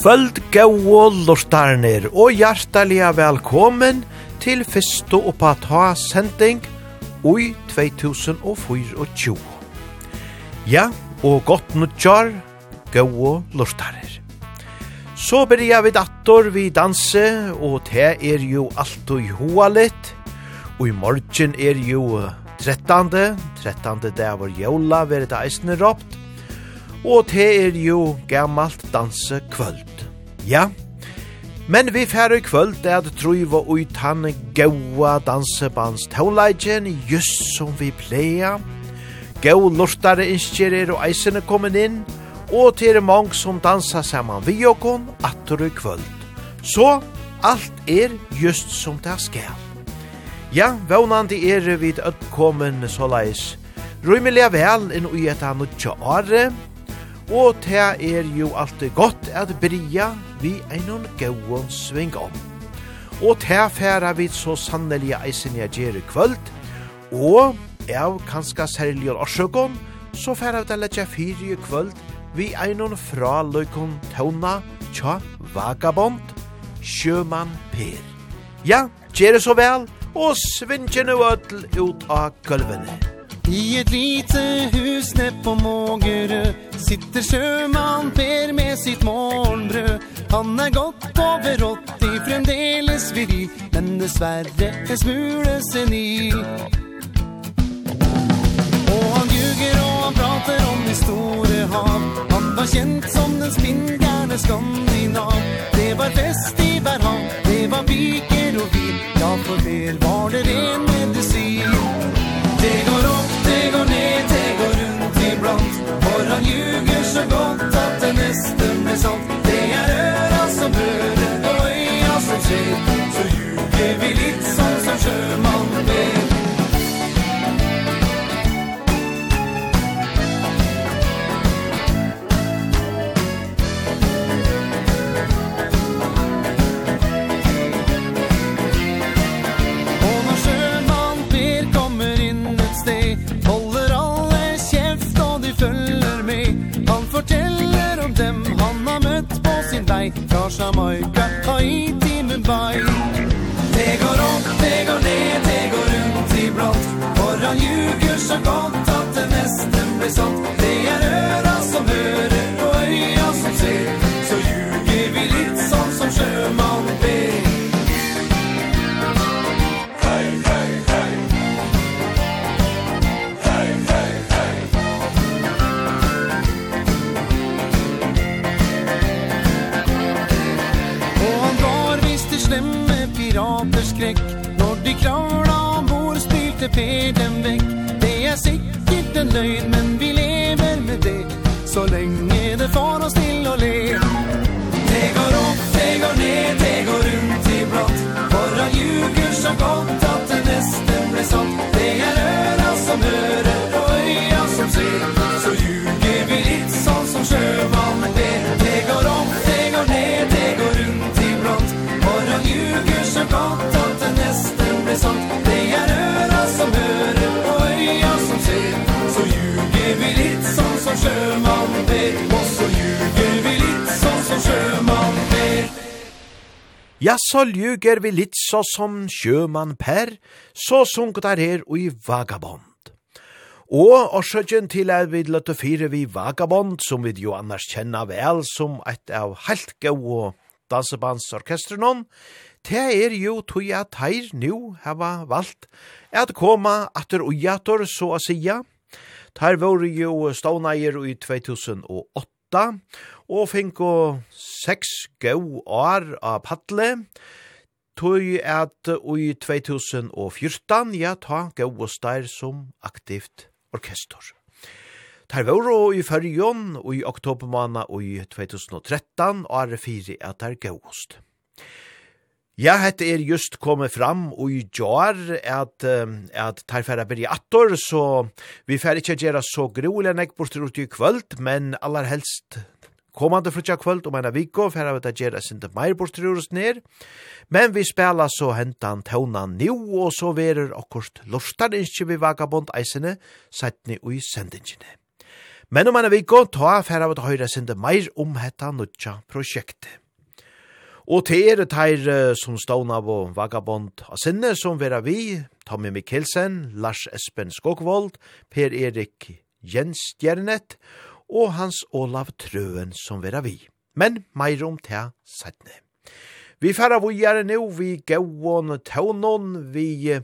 kvöld gau lortarnir og hjartaliga velkommen til fyrstu og pata sending ui 2024. Ja, og gott nutjar gau lortarnir. Så blir jeg vid attor vi danse, og te er jo alt og hoa litt, og i morgen er jo 13. 13. det var jola, vi er det eisne råpt, og te er jo gammalt danse kvöld. Ja, men vi færre i kvöld er at truiva ut tann gaua dansebands tauleigen just som vi pleia. Gau lortare innskjerer og eisene kommen inn, og til er mange som dansa saman vi okon atter i kvöld. Så alt er just som det skal. Ja, vannandi er vid öppkommen såleis. Rymelig vel inn i et annet året, Og det er jo alltid godt at bria vi einon gauon sving om. Og det færa vi så sannelig eisen jeg gjer i kvöld, og av kanska særlig årsøkon, så færa vi til letja fyri i kvöld vi einon fra løykon tauna tja vagabond, sjøman per. Ja, gjer det så vel, og svinge nu ut av gulvene. I ett lite hus ned på Mågerø Sitter sjöman Per med sitt morgenbrød. Han er gått over 80 fremdeles viri Men dessverre en smule senil Og han ljuger og han prater om det store hav Han var kjent som den spinngerne skandinav. Det var fest i hver hav, det var piker og vin. Ja, for vel var det ren medisin. Det går over så gott Jamaica och hit i Mumbai Det går opp, det går ned, det går rundt i brott. Våran ljuger så godt at det nesten blir sånt Det er øra världen väck Det är säkert en lögn men vi lever med det. Så länge det får oss till att le. Det går upp, det går ner, det går runt i blått. Våra ljuger så gott Ja, så ljuger vi litt så som sjømann Per, så sunket der her og i vagabond. Og årsøkjen til er vi løtte fire vi vagabond, som vi jo annars kjenner vel som et av helt gau og dansebandsorkestrenon, det er jo tog at her nu hava valgt at koma atter og jator, så å sija. Der var jo ståneier i 2008, og finko seks gau år av paddle. tog at i 2014, ja, ta gau og stær som aktivt orkestor. Tar vore i fyrjon og i oktobermana og i 2013, og er fire at er gauost. Ja, hette er just kommet fram og i jar at, at tar færre byrja attor, så vi færre ikke gjøre så grolig enn jeg bortir ut i kvöld, men aller helst Komande frutja kvöld om ena viko, for vi tar gjerra sinte meir bortrurus ned, men vi spela så hentan tånan nu, og så verer okkurst lustar innskje vi vagabond eisene, seitni ui sendingene. Men om ena viko, ta for vi tar høyra sinte meir om hetta nutja prosjektet. Og til er teir som stående av vagabond av sinne, som vera vi, Tommy Mikkelsen, Lars Espen Skogvold, Per Erik Jens Gjernet, og og hans Olav Trøen som vera vi. Men meir om til sætne. Vi færa vujare nu, vi gauon taunon, vi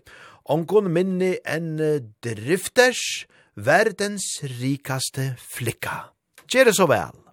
ongon minni en drifters, verdens rikaste flikka. Gjere så vel!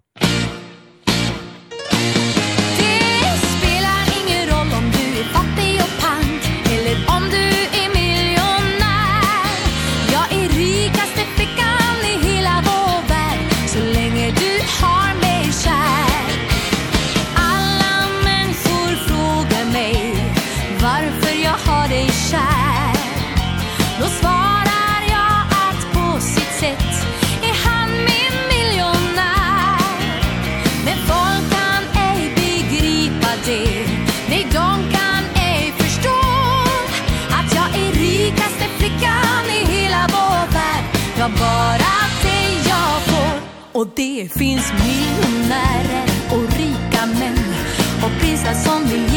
det finns miljonärer och rika män och prinsar som vill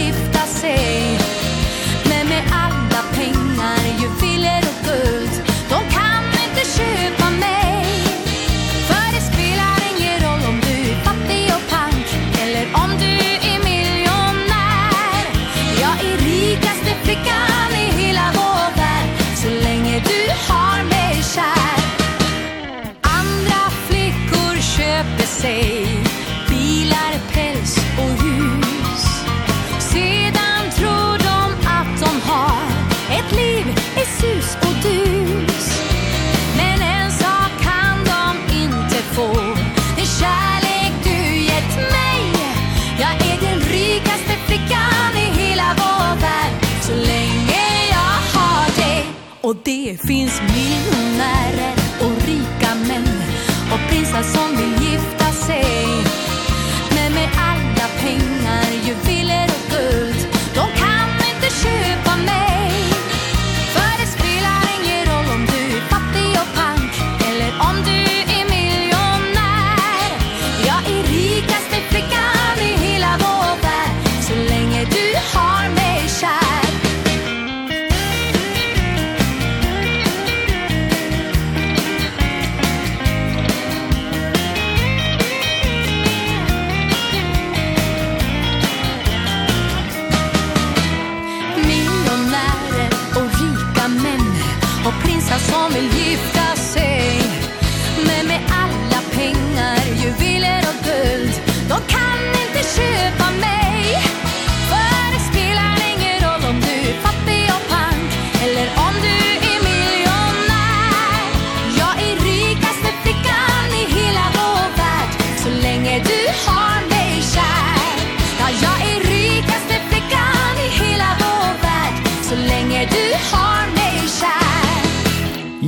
Och det finns miljoner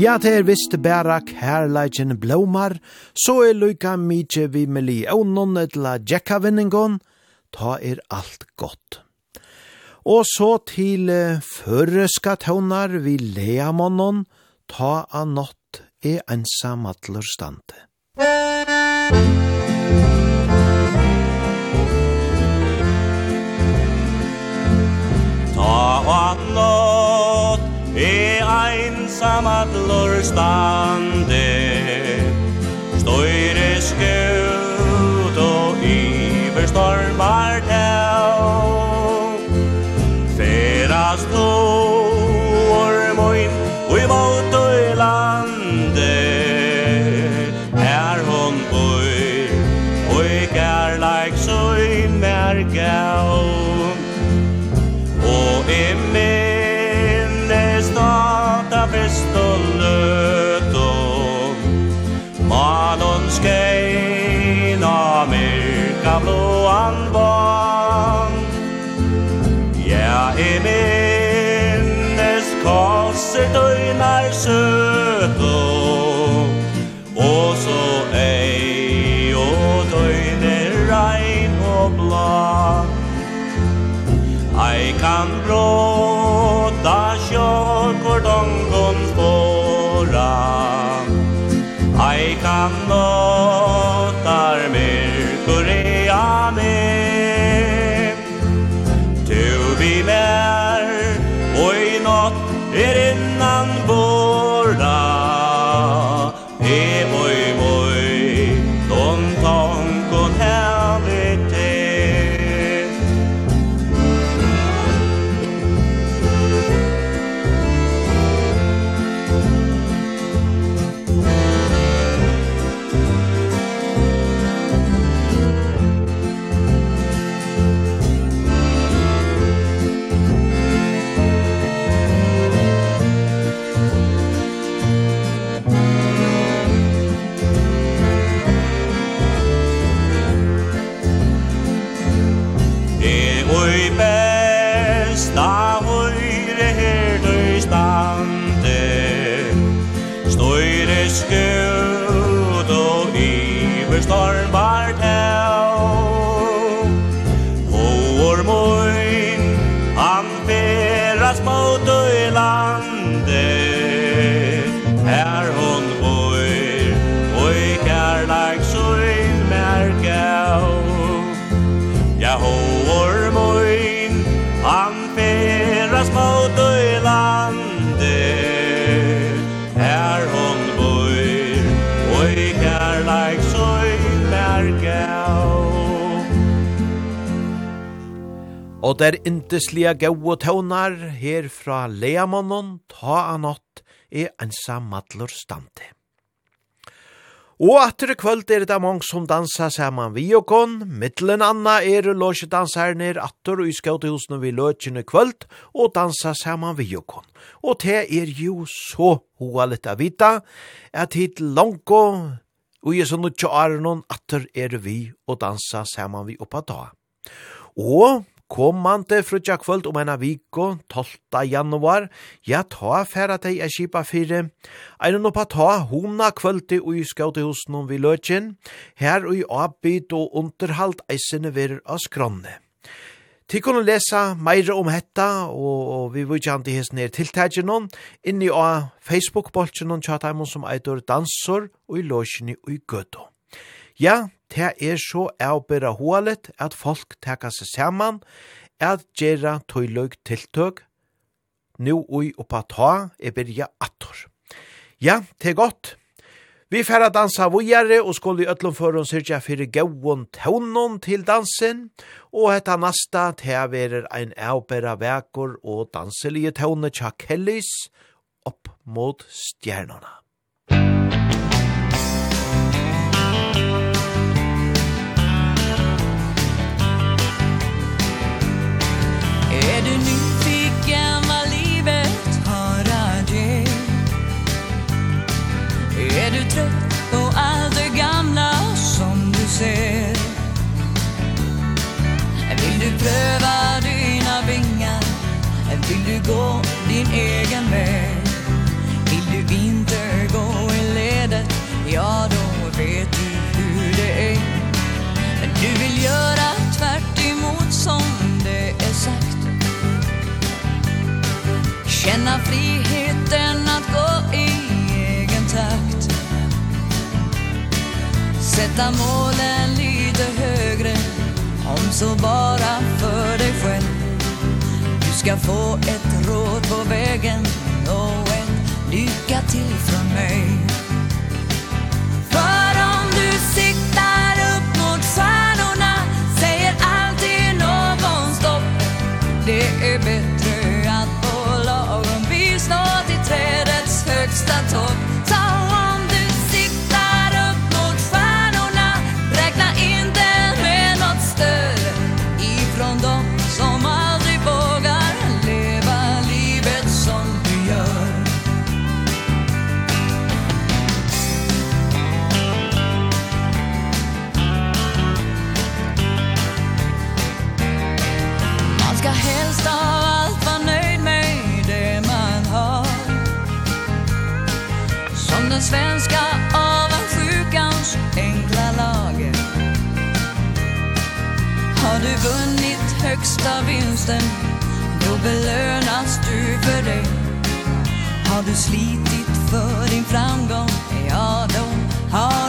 Ja, det er visst bæra kærleikjen blomar, så er lykka mykje vi millionen etla djekka vinningon, ta er alt godt. Og så til føreska tøvnar vi lea månen, ta a nått er ensam atler stande. Musik samma lor stande Stoire skö ser døgnar søto Og så ei og døgner rein og bla Ei kan bråta hvor dongon spåra Ei kan nå er innan våra Og der inteslige gau tøvnar her fra Leamonon ta anott i ensa madlur standi. Og atter kvöld er det mange som dansa saman vi og kon, middelen anna er låsjedanserne er atter og i skautehusene vi løtjene kvöld og dansa saman vi og kon. Og det er jo så hoa litt av vita, at hit langko og i sånne tjåaren atter er vi og dansa saman vi oppa da. Og Kommande frutja kvöld om ena viko, 12. januar, ja ta færa deg er kipa fire. Eiren oppa ta hona kvöldi ui skautehusen om vi løtjen, her ui avbyd og underhalt eisene vir av skronne. Tikkun kunne lesa meira om hetta, og, vi vil gjerne til hesten her tiltagjen hon, inni av Facebook-boltjen noen tjataimon som eitur dansor og i løsjeni og i gøtto. Ja, det er så avbera hålet at folk teka seg saman, at gjerra tøyløg tiltøg, nu ui oppa ta er byrja attor. Ja, det er godt. Vi færa dansa vujare og skulle i ötlum for oss fyrir gauon taunon til dansen, og hetta nasta teaverer ein avbera vekor og danselige taune tja kellis opp mot stjernona. pröva dina vingar. Vill du gå din egen väg? Vill du inte gå i ledet? Ja då vet du hur det är. Men du vill göra tvärt emot som det är sagt. Känna friheten att gå i egen takt. Sätta målen lite högre. Om så bara ska få ett råd på vägen. Och ett lycka till från mig. den svenska avundsjukans enkla lager Har du vunnit högsta vinsten Då belönas du för det. Har du slitit för din framgång Ja, då har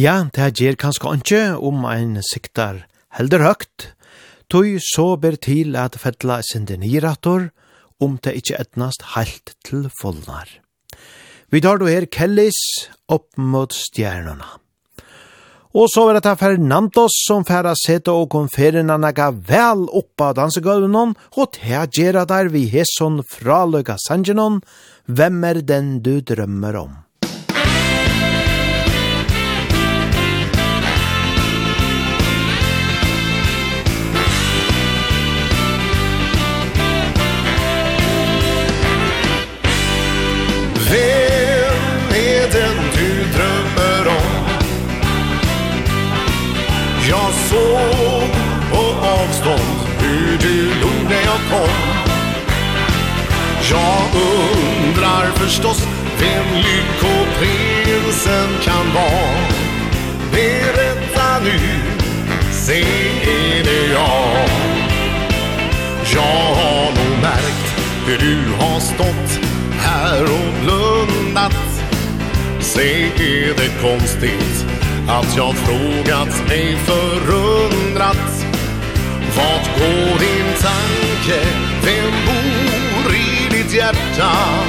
Ja, det gjer kanskje ikke om ein siktar heldur høgt, tog så ber til at fettla sinde nirator, om det ikkje etnast heilt til fullnar. Vi tar då her Kellis opp mot stjernorna. Og så var det ta Fernandos som færa sete og konferina naga vel oppa av dansegulvnån, og ta gjerra der vi hesson fraløga sangenon, hvem er den du drømmer om? Jag undrar förstås vem lyckoprinsen kan vara. Berätta nu, se är det jag. Jag har nog märkt hur du har stått här och blundat. Se är det konstigt att jag frågat mig förundrat. Vart går din tanke? hjärta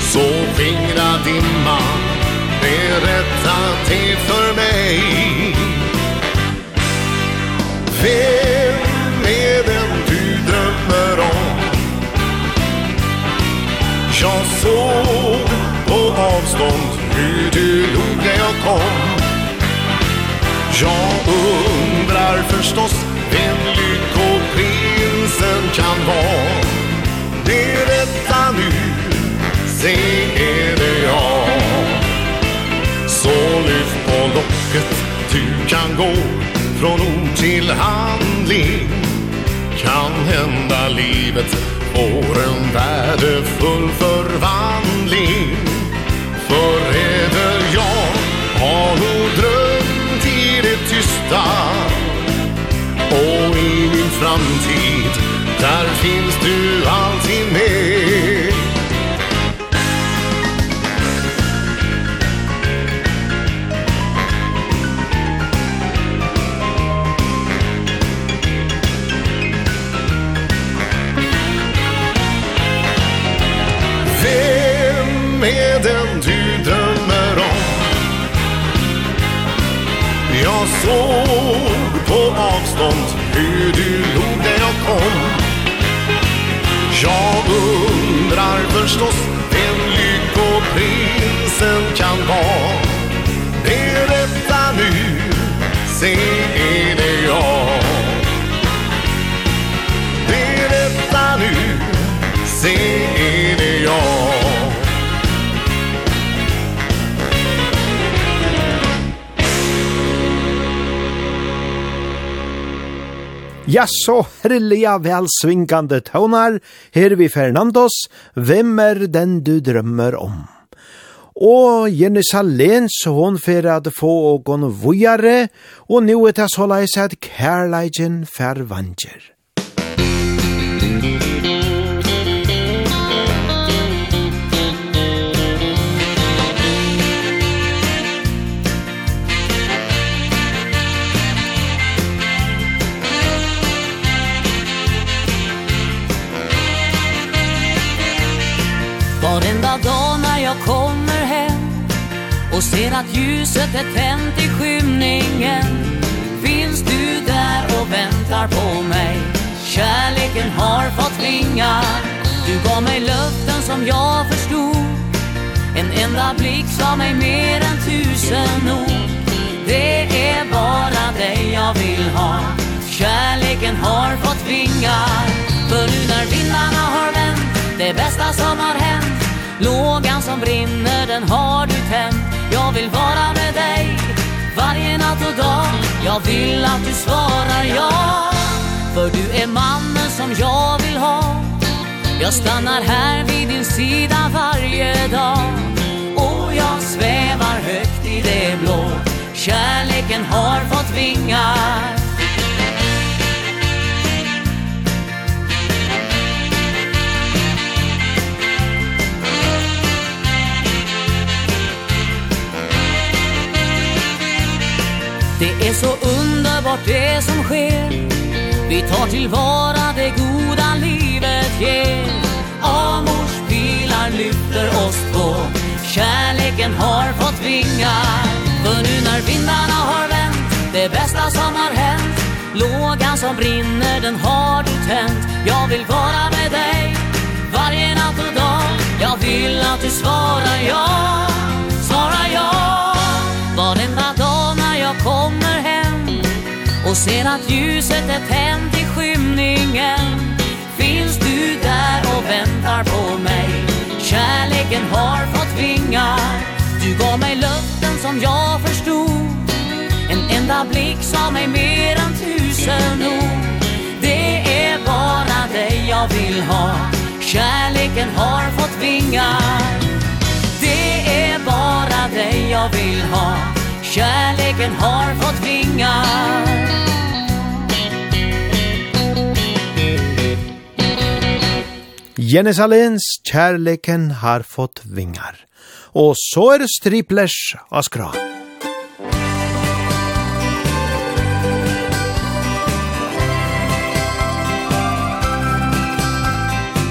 Så fingra dimma Berätta det för mig. Vem är den du drömmer om? Jag såg på avstånd hur du log när jag kom. Jag undrar förstås vem lyckoprinsen kan vara. mycket du kan gå Från ord till handling. Kan hända livet Får en värdefull förvandling. För även jag Har nog drömt i det tysta. Och i min framtid såg på avstånd hur du log när jag kom. Jag undrar förstås vem lyckoprinsen kan vara. Berätta nu, se Ja, så herliga välsvinkande tonar. Her vi Fernandos. Hvem er den du drømmer om? Og Jenny Salens, hon fer at få og vujare, og nu er det så leis at kærleiken fer. Varenda dag när jag kommer hem Och ser att ljuset är tänt i skymningen Finns du där och väntar på mig. Kärleken har fått vingar Du gav mig löften som jag förstod. En enda blick sa mig mer än tusen ord. Det är bara dig jag vill ha. Kärleken har fått vingar För nu när vindarna har vänt Det bästa som har hänt Lågan som brinner den har du tänt. Jag vill vara med dig Varje natt och dag. Jag vill att du svarar ja För du är mannen som jag vill ha. Jag stannar här vid din sida varje dag. Och jag svävar högt i det blå. Kärleken har fått vingar. Det är så underbart det som sker. Vi tar tillvara det goda livet ger. Amors pilar lyfter oss på. Kärleken har fått vingar För nu när vindarna har vänt Det bästa som har hänt. Lågan som brinner den har du tänt. Jag vill vara med dig. Varje natt och dag Jag vill att du svarar ja. och ser att ljuset är tänt i skymningen. Finns du där och väntar på mig? Kärleken har fått vingar Du gav mig löften som jag förstod. En enda blick sa mig mer än tusen ord. Det är bara dig jag vill ha. Kärleken har fått vingar Det är bara dig jag vill ha. Kärleken har fått vingar Jenny Salins Kärleken har fått vingar. Og så er det striplers av skra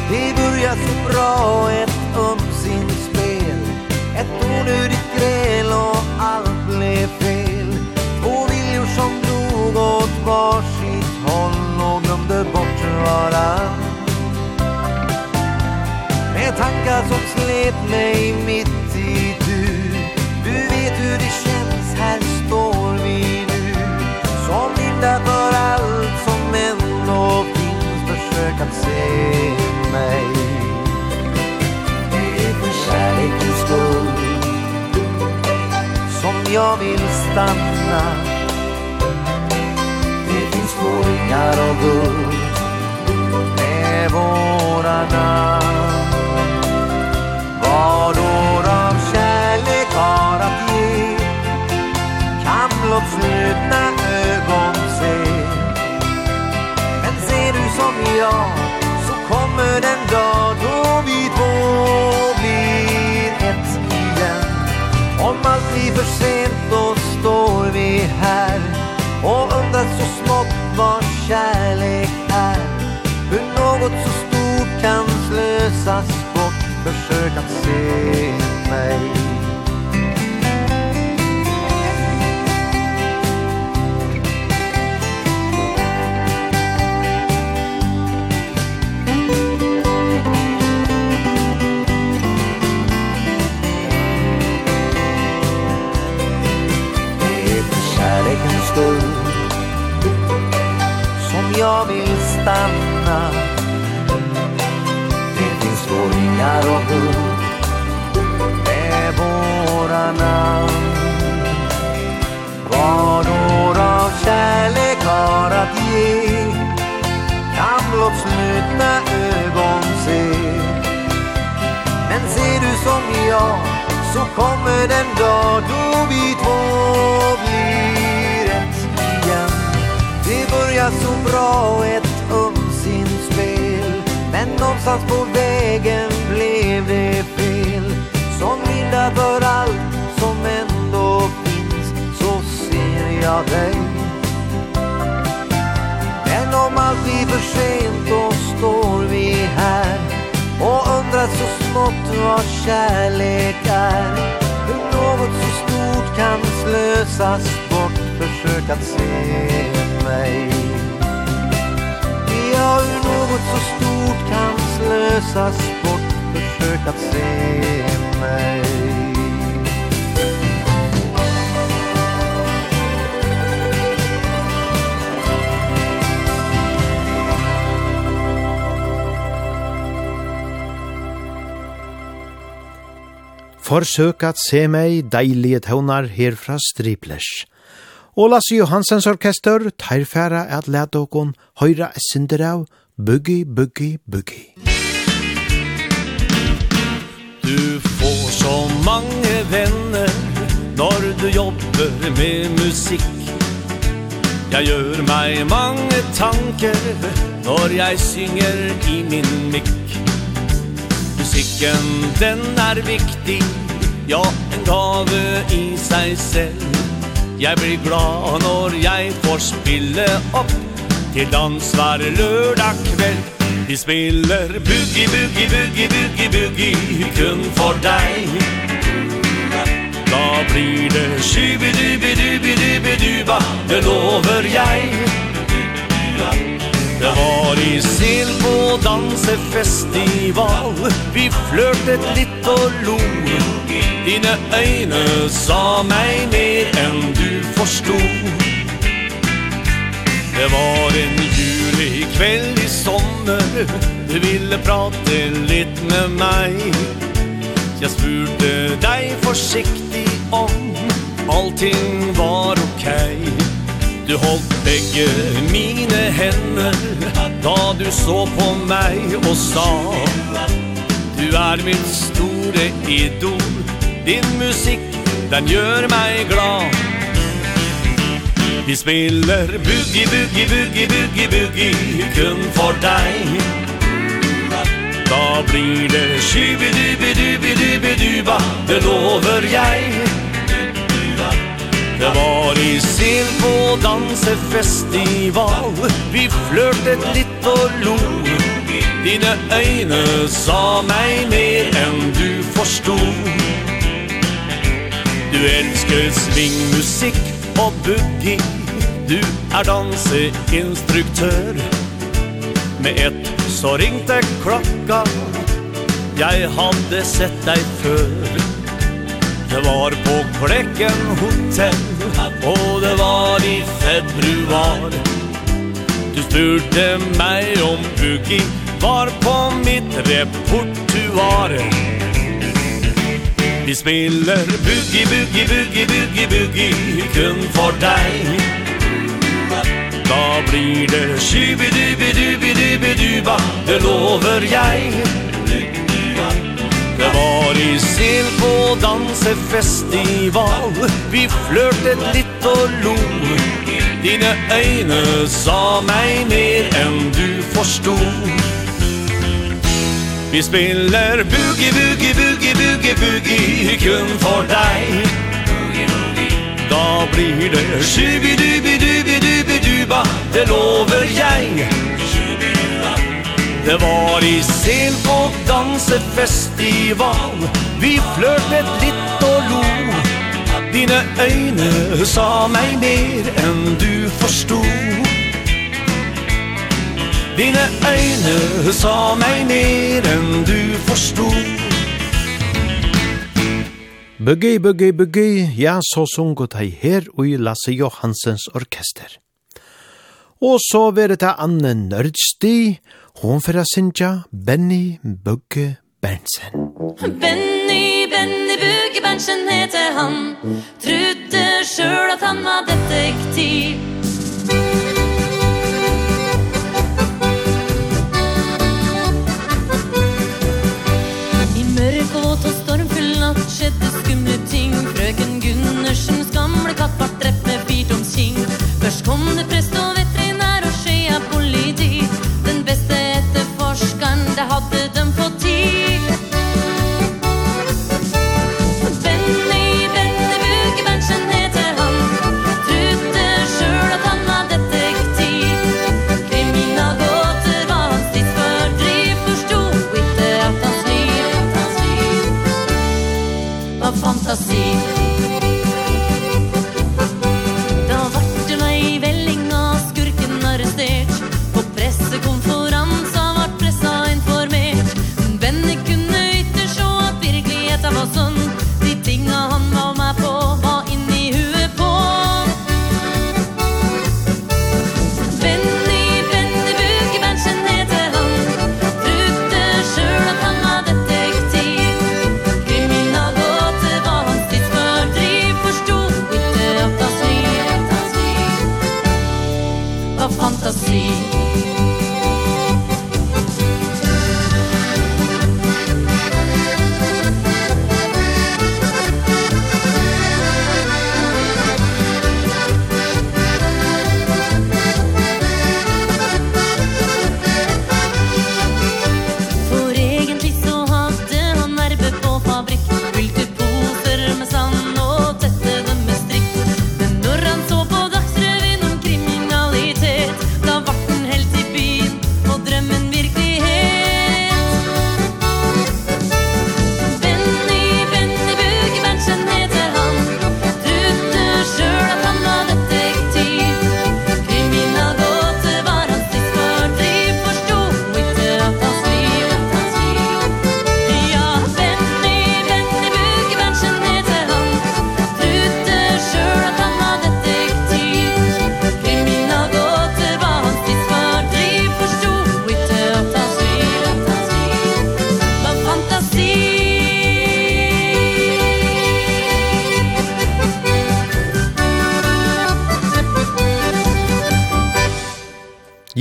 Det börjar så bra och glömde bort varann Med tankar som slet mig mitt i du. Du vet hur det känns, här står vi nu. Som blinda för allt som ändå finns Försök att se mig. Det är för kärlekens skull Som jag vill stanna små ringar av guld med våra namn. Vad år av kärlek har att ge. Kan blott slutna ögon se. Men ser du som jag så kommer den dag då vi två blir ett igen. Om allt blir för sent då står vi här. Och undrat så smått vad kärlek är Hur något så stort kan slösas bort Försök att se mig stor jag vill stanna. Det finns våningar och hund. Med våra namn. Vad år av kärlek har att ge. Kan blott slutna ögon se. Men ser du som jag Så kommer den dag då vi två blir börjar så bra ett umsinspel Men någonstans på vägen blev det fel. Som linda för allt som ändå finns Så ser jag dig. Men om allt blir för sent då står vi här Och undrar så smått vad kärlek är. Hur något så stort kan slösas bort Försök att se mig har hur något så stort kan slösas bort Försök att se mig Forsøk at se meg deilige tøvnar her fra Striplers. Og Lasse Johansens orkester tar færa at let okon høyra et synder av Boogie, Boogie, Boogie. Du får så mange venner når du jobber med musikk. Jeg gjør meg mange tanker når jeg synger i min mikk. Musikken, den er viktig, ja, en gave i seg selv. Jeg blir glad når jeg får spille opp. Til dans hver lørdag kveld. Vi spiller boogie, boogie, boogie, boogie, boogie Kun for deg. Da blir det shubi, Det lover jeg. Det var i sill på dansefestival Vi flørtet litt og lo. Dine øyne sa meg mer enn du forsto. Det var en juli kveld i sommer. Du ville prate litt med meg. Jeg spurte deg forsiktig om Allting var okej okay. Du holdt begge mine hender Da du så på meg og sa Du er mitt store idol. Din musikk, den gjør meg glad. Vi spiller boogie, boogie, boogie, boogie, boogie Kun for deg. Da blir det skybi, Det lover jeg. Det var i sild på dansefestival. Vi flørtet litt og lo. Dine øyne sa meg mer enn du forstod Du elsker svingmusikk og boogie. Du er danseinstruktør. Med ett så ringte klokka. Jeg hadde sett deg før. Det var på Klekken hotell Og det var i februar. Du spurte meg om booking Var på mitt repertoar. Vi spiller boogie, boogie, boogie, boogie, boogie Kun for deg. Da blir det skybidubidubidubiduba Det lover jeg. Det var i sel på dansefestival. Vi flørtet litt og lo. Dine øyne sa meg mer enn du forstod Vi spiller boogie, boogie, boogie, boogie, boogie Kun for deg. Da blir det shubi, dubi, dubi, dubi, duba Det lover jeg. Det var i sent på dansefestival. Vi flørtet litt og lo. Dine øyne sa meg mer enn du forstod Dine øyne sa meg mer enn du forstod Buggy, buggy, buggy, ja, så sunget jeg her og i Lasse Johansens orkester. Og så var det Anne Nørdsti, og Hon fyrir að syngja Benny Bugge Berntsen. Benny, Benny Bugge Berntsen heter han. Trudde sjøl at han var detektiv. I mørk og våt og stormfull natt skjedde skumle ting. Frøken Gunnarsens gamle katt var drept med fyrtomskink. Først kom det prest og vett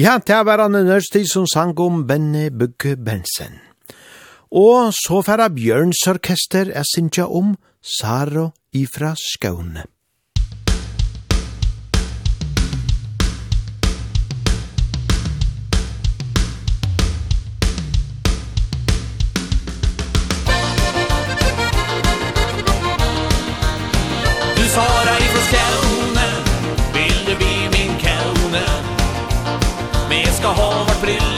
Ja, det var han nødvendig som sang om Benny Bugge Bensen. Og så færa Bjørns orkester er sinja om Saro ifra Skåne.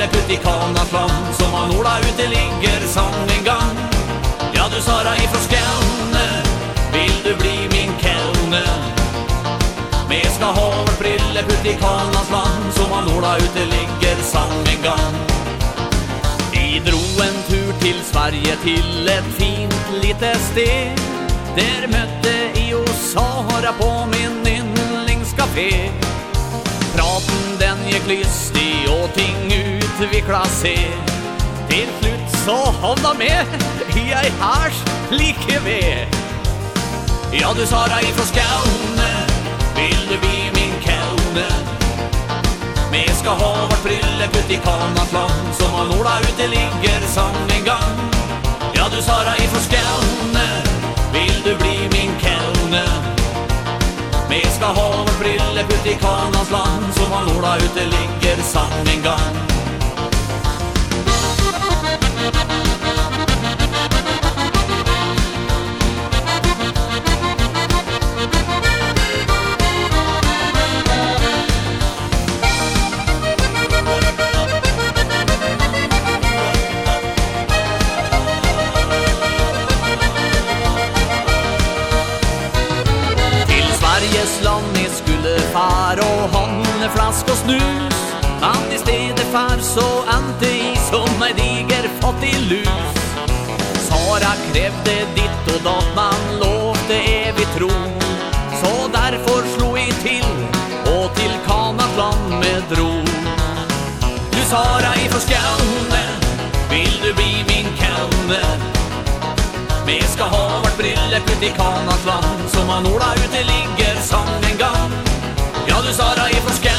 släpp putt i kanans land Som han Ola ute ligger som en gang. Ja, du Sara ifrån Skåne Vill du bli min kelne Men ska ha vår brille putt i kanans land Som han Ola ute ligger som en gang. Vi drog en tur till Sverige till ett fint litet steg Där mötte i och Sara på min yndlingscafé. Praten den gick lystig och ting ut utvikla klasser Til slutt så hånda med. I ei hars like ved. Ja, du sa deg ifra skaune du bli min kaune Vi skal ha vårt brille putt i Kanafland Som av Norda ute ligger som en gang. Ja, du sa deg ifra skaune Vil du bli min kaune Vi skal ha vårt brille putt i Kanafland Som av Norda ute ligger som en gang far och håller flask och snus. Men i stedet far så ante som en diger fattig lus. Sara krävde ditt och dat man lovte evig tro. Så därför slog i till och till Kanas land med dro. Du Sara ifrån Skåne vill du bli min kanne Vi ska ha vart brille ut i Kanas land som man ola ute ligger som en gang. Ja du Sara ifrån Skåne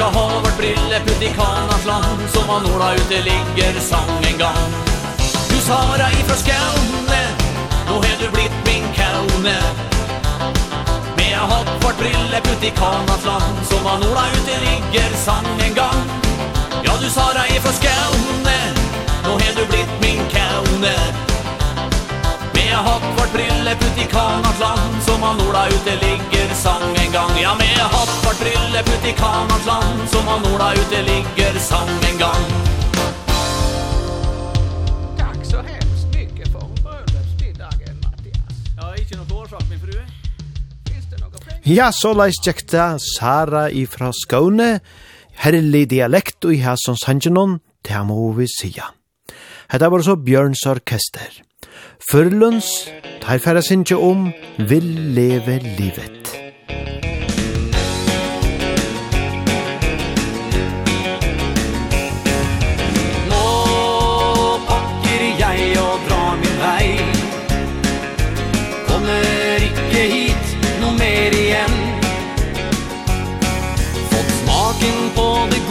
ska ha vårt brylleputt i kanans land Som han orda ute ligger sang en gang. Du Sara ifra Skåne Nå har du blitt min kåne Men jag har vart brille putt i kanans land Som han orda ute ligger sang en gang. Ja, du Sara ifra Skåne Nå har du blitt min kaune med Hattfart brille putt i Kanans land Som han Ola ute ligger sang en gang Ja, med Hattfart brille putt i Kanans land Som han Ola ute ligger sang en gang Tack så hemskt mycket för bröllopsmiddagen, Mattias Ja, inte något årsak, min fru Finns det något pengar? Ja, så läs tjekta Sara ifra Skåne Herlig dialekt og i hæsons hangenon, det må vi sija. Hetta var så Bjørns orkester. Førlunds, tar færa sinja om, vil leve livet. Nå pakker jeg og drar min vei Kommer ikke hit noe mer igjen Fått smaken på det gode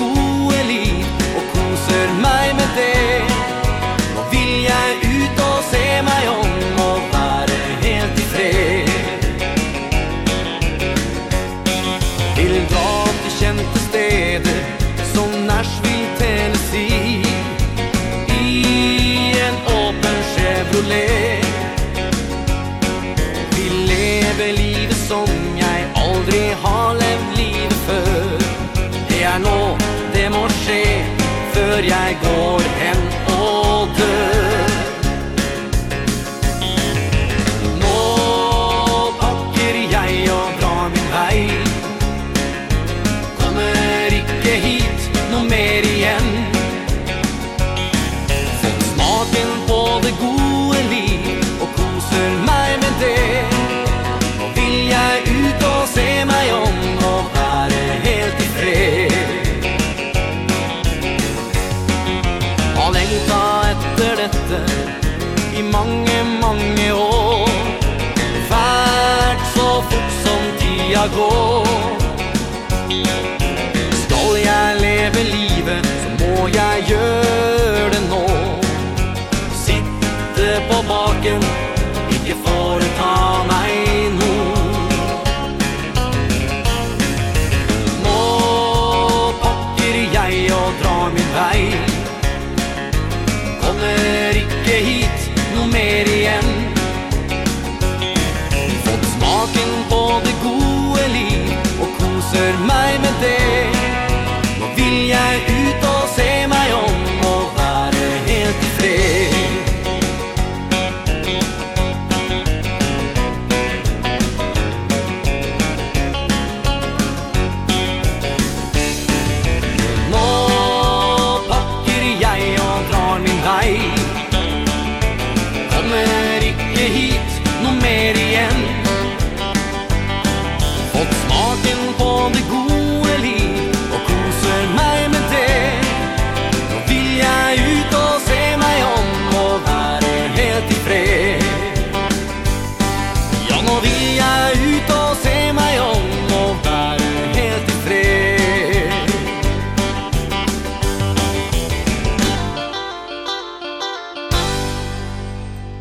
bør jeg går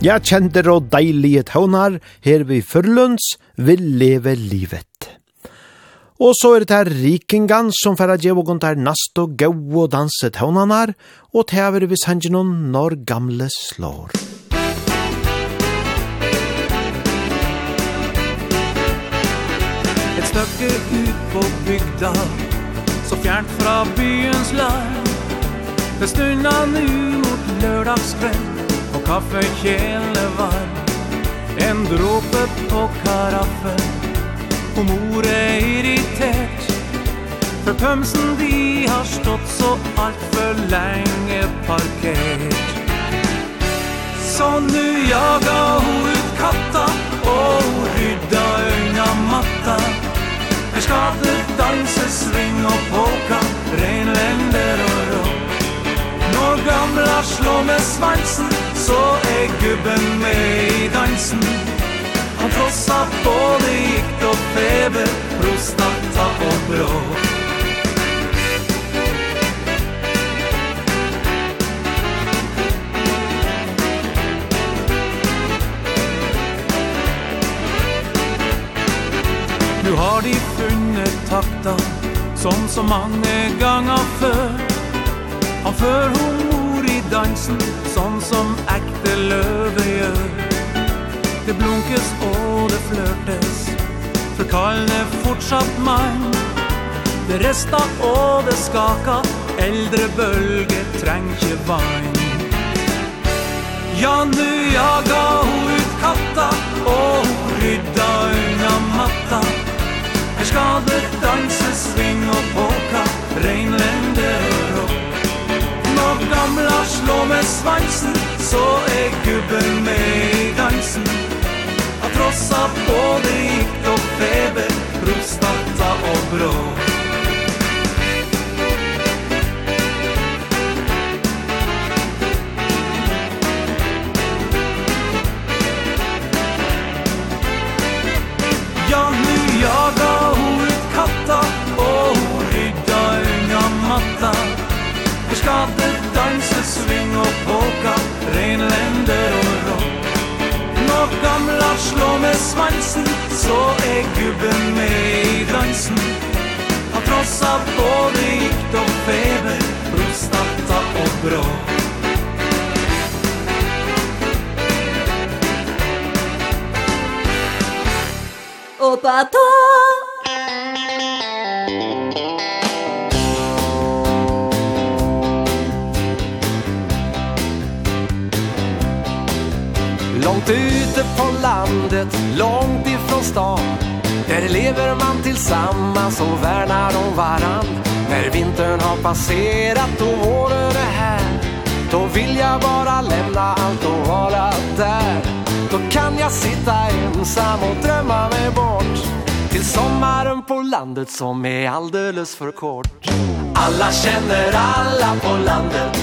Ja, kjenter og deilige tøvnar, her vi førlunds vil leve livet. Og så er det her rikingan som færa djevågon der nast og gau og danse tøvnanar, og tever vi sangenon når gamle slår. Et stykke ut på bygda, så fjernt fra byens larm, det stunda nu mot lørdagskveld, Kaffekjelen varm En dråpe på karaffen. Og mor er irritert For pømsen de har stått så alt for lenge parkert. Så nu jaga hun ut katta Og rydda øyna matta. Her skal det danse sving og polka Ren og gamla slår med svansen Så er gubben med i dansen. Han trossa både gikt og feber Prostata og brå. Nu har de funnet takta Som så mange ganger før. Han før hun mor i dansen Sånn som ekte løve gjør. Det blunkes og det flørtes For kallen er fortsatt mann. Det resta og det skaka Eldre bølge trengje vann. Ja, nu jaga hun ut katta Og hun rydda unna matta. Her skal det danse sving og polka Reinlender og gamla slå med svansen Så er gubben med i dansen. Han trossa både gikt og feber Prostata og brå. Ja, nu jaga hon ut katta Og hon rydda unga matta skapte dansesving og polka Renlender og rock. Når gamla slår med svansen Så er gubben med i dansen. Han trossa både gikt og feber Prostata og bråk. Opa, tå! Långt ute på landet, långt ifrån stan. Där lever man tillsammans och värnar om varann. När vintern har passerat och våren är här Då vill jag bara lämna allt och vara där. Då kan jag sitta ensam och drömma mig bort Till sommaren på landet som är alldeles för kort. Alla känner alla på landet.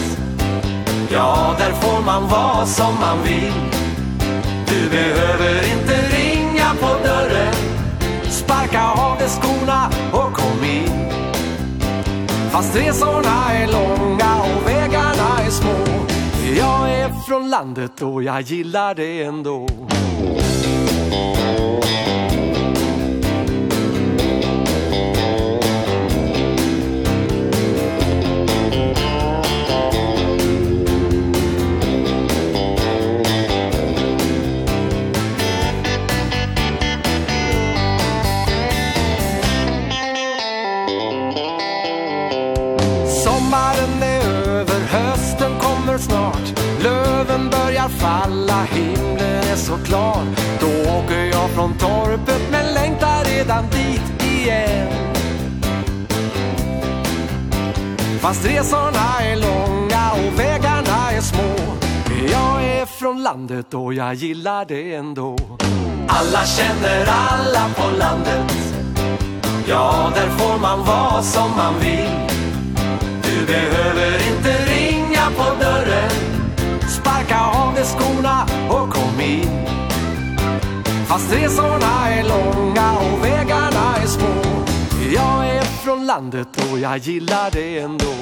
Ja, där får man vara som man vill. Du behöver inte ringa på dörren. Sparka av dig skorna och kom in. Fast resorna är långa och vägarna är små. Jag är från landet och jag gillar det ändå. Musik börjar falla Himlen är så klar. Då åker jag från torpet Men längtar redan dit igen. Fast resorna är långa Och vägarna är små. Jag är från landet och jag gillar det ändå. Alla känner alla på landet. Ja, där får man vara som man vill. Du behöver inte ringa på dörren. Sparka av de skorna och kom in. Fast resorna är långa och vägarna är små. Jag är från landet och jag gillar det ändå.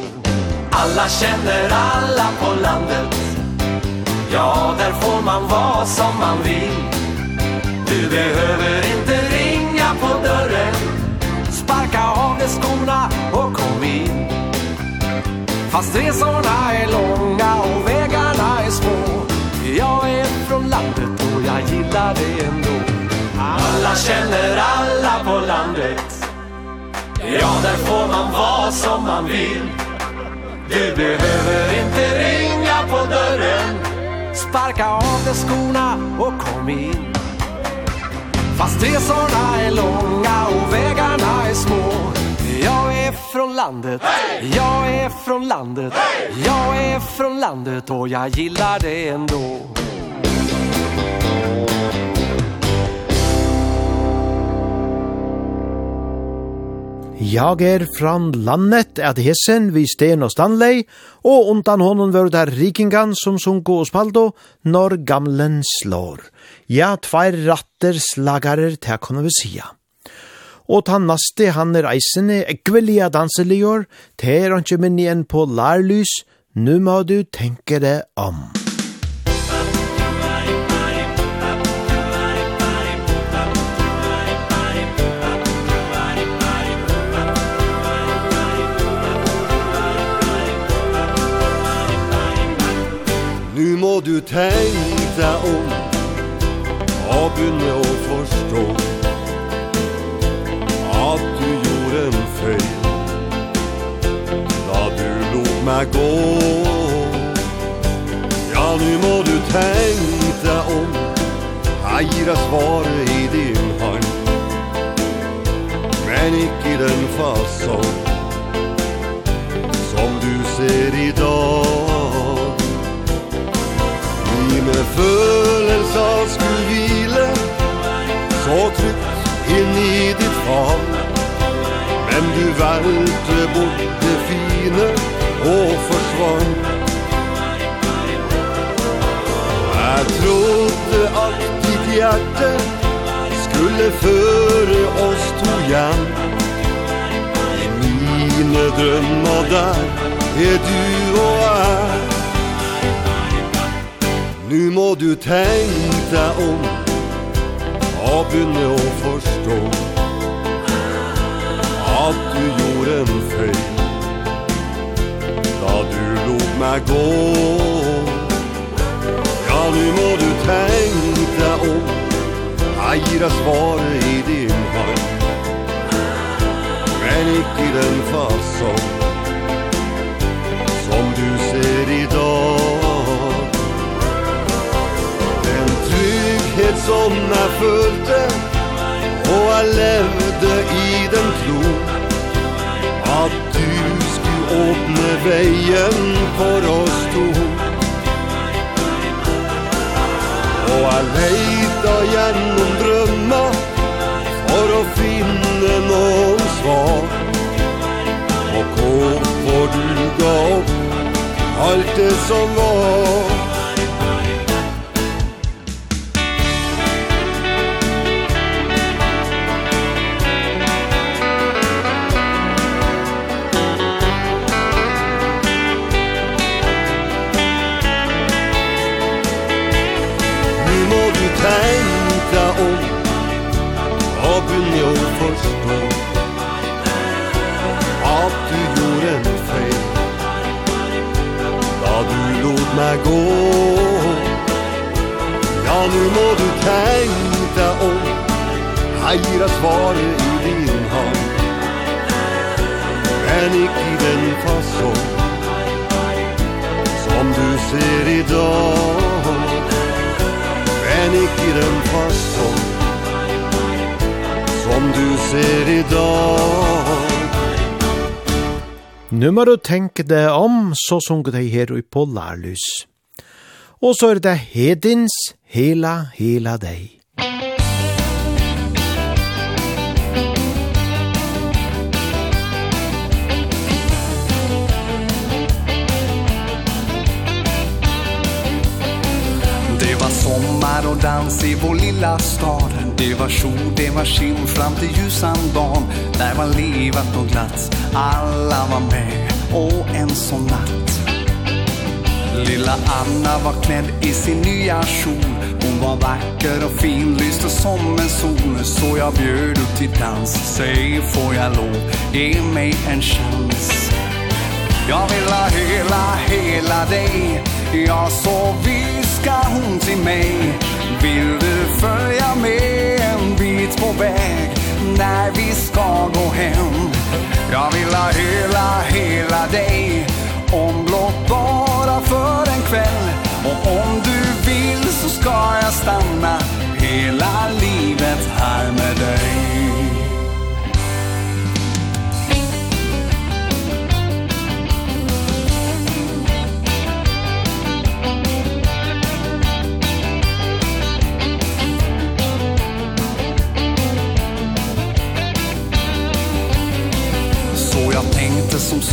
Alla känner alla på landet. Ja, där får man vara som man vill. Du behöver inte ringa på dörren. Sparka av de skorna och kom in. Fast resorna är långa och vägarna från landet och jag gillar det ändå. Alla känner alla på landet. Ja, där får man vara som man vill. Du behöver inte ringa på dörren. Sparka av dig skorna och kom in. Fast resorna är långa och vägarna är små. Jag är från landet, jag är från landet. Jag är från landet och jag gillar det ändå. Jag er från landet at hissen vi Sten og Stanley, og undan honom var det rikingan som sunko og spaldo, når gamlen slår. Ja, tvær ratter slagarer til kunne vi sia. Og ta nasti han er eisene ekvelia danseligjør til er han ikke minn igjen på lærlys, nu må du tenke det om. Nu må du tänka om Og begynne å forstå At du gjorde en feil. Da du lot meg gå. Ja, nu må du tänka om. Jeg gir deg svaret i din hand. Men ikke i den fasong Som du ser i dag. Med følelser skulle hvile Så trygt inn i ditt fag Men du valgte bort det fine Og forsvann Jeg trodde at ditt hjerte Skulle føre oss to hjem. I mine drømmer der Er du og jeg. Nu må du tänka om Og begynne å forstå At du gjorde en feil Da du lot meg gå Ja, nu må du tänka om Jeg gir deg svaret i din hand. Men ikke den fasong som jeg følte Og jeg levde i den tro At du skulle åpne veien for oss to Og jeg leita gjennom drømma For å finne noen svar. Og hvorfor du ga opp Alt det som var. gå Ja, nu må du tänka om. Heira svaret i din hand. Men ikke i den fasong Som du ser idag. Men ikke i den fasong Som du ser idag. Nu må du tenke det om, så sunge deg her og Polarlys. Og så er det hedins hela, hela deg. sommar och dans i vår lilla stad. Det var sol, det var skim fram till ljusan dagen Där var livet och glatt Alla var med. Och en sån natt. Lilla Anna var klädd i sin nya kjol. Hon var vacker och fin, lyste som en sol. Så jag bjöd upp till dans Säg får jag lov, ge mig en chans. Jag vill ha hela, hela dig. Jag så vill viskar hon till mig? Vill du följa med en bit på väg När vi ska gå hem? Jag vill ha hela, hela dig Om blott bara för en kväll. Och om du vill så ska jag stanna Hela livet här med dig.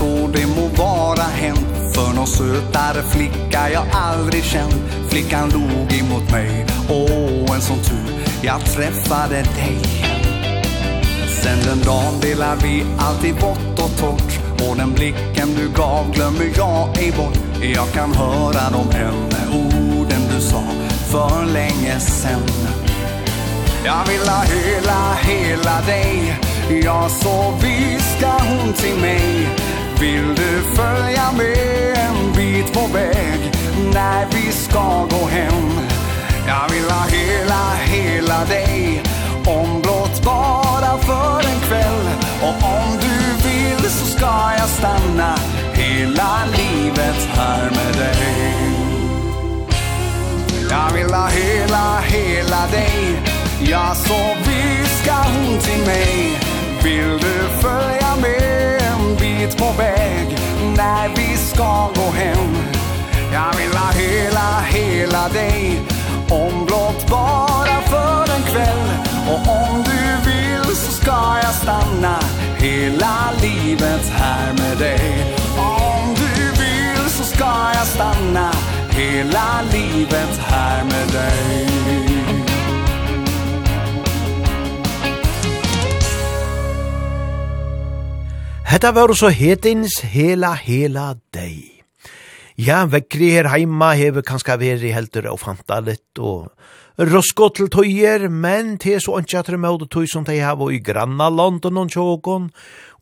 så det må vara hänt. För någon sötare flicka jag aldrig känt. Flickan log emot mig. Åh, en sån tur. Jag träffade dig. Sen den dagen delar vi alltid bort och torrt. Och den blicken du gav glömmer jag ej bort. Jag kan höra de äldre orden du sa för länge sen. Jag vill ha hela, hela dig. Ja, så viskar hon till mig. Vill du följa med en bit på väg När vi ska gå hem? Jag vill ha hela, hela dig. Om blott bara för en kväll. Och om du vill så ska jag stanna Hela livet här med dig. Jag vill ha hela, hela dig. Ja, så viskar hon till mig. Vill du följa med en bit på väg När vi ska gå hem? Jag vill ha hela, hela dig. Om blott bara för en kväll. Och om du vill så ska jag stanna Hela livet här med dig. Om du vill så ska jag stanna Hela livet här med dig. Hetta var så hetins hela, hela dei. Ja, vekkri her heima hever kanska veri heldur og fanta litt og rosko til tøyer, men te så anki at remote tøy som de hava i granna London og tjåkon,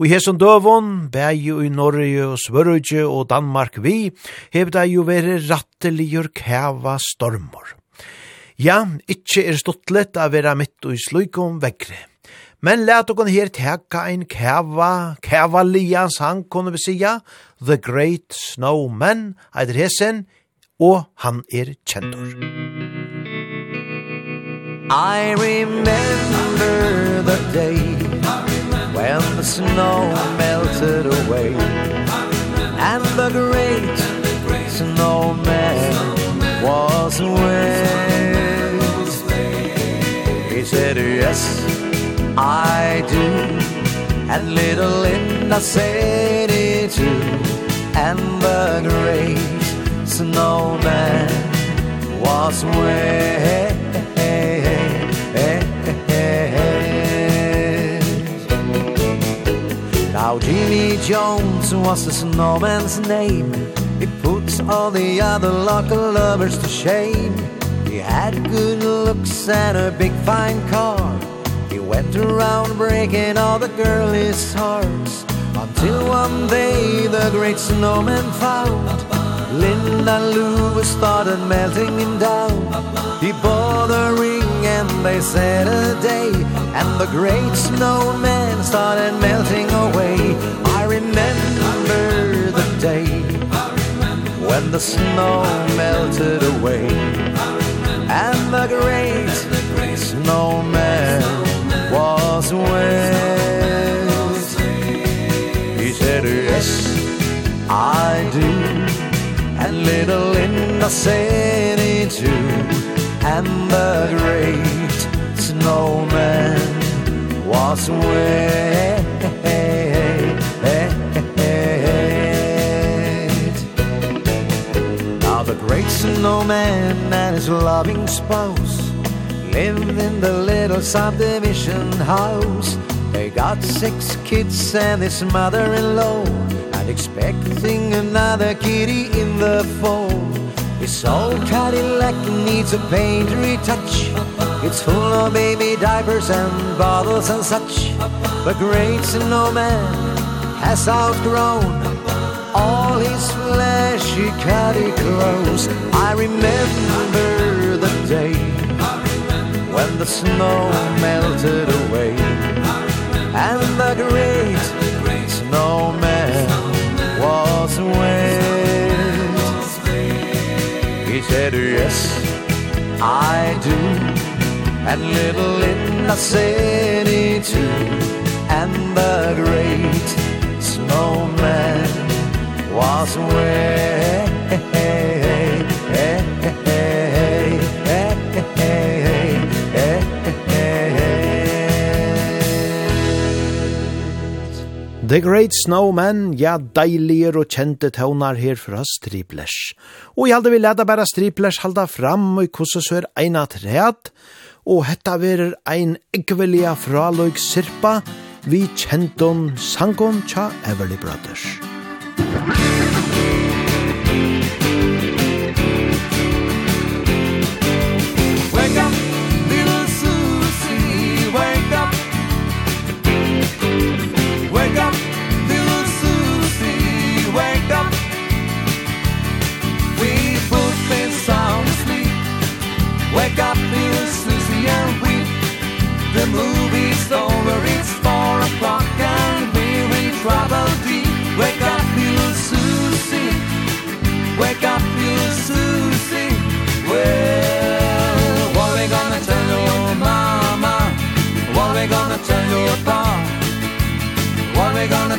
og i hesson døvon, bægi i Norge og Sverige og Danmark vi, hever de jo veri ratteligur kæva stormor. Ja, ikkje er stuttlet av vera mitt og i sluikom vekkri. Men let okon her teka ein kava, kava lia sang, kunne vi sija, The Great Snowman, eitir hesen, og han er kjentor. I remember the day when the snow melted away and the great snowman was away. He said, yes, I do. And little Linda said it too. And the great snowman was wet. Now Jimmy Jones was the snowman's name. It puts all the other local lovers to shame. He had good looks and a big fine car. They went around breaking all the girlies' hearts Until one day the great snowman found Linda Lewis started melting him down He bought a ring and they said a day And the great snowman started melting away. I remember the day When the snow melted away And the great snowman was west He said yes I do. And little Linda said it too. And the great snowman was wet Now the great snowman and his loving spouse Lived in the little subdivision house. They got six kids and his mother-in-law. And expecting another kitty in the fall. His old Cadillac needs a paint retouch It's full of baby diapers and bottles and such. The great snowman has outgrown All his flashy caddy clothes. I remember the day when the snow melted away. And the great snowman was away he said yes I do. And little Linda said it too. And the great snowman was away The Great Snowman, ja, deiliger og kjente tøvnar her fra Striplers. Og i halde vi leda bare Striplers halda fram og i kosse sør eina træt, og hetta verer ein ekvelia fraløg sirpa, vi kjenton sangon tja Everly Brothers. Musik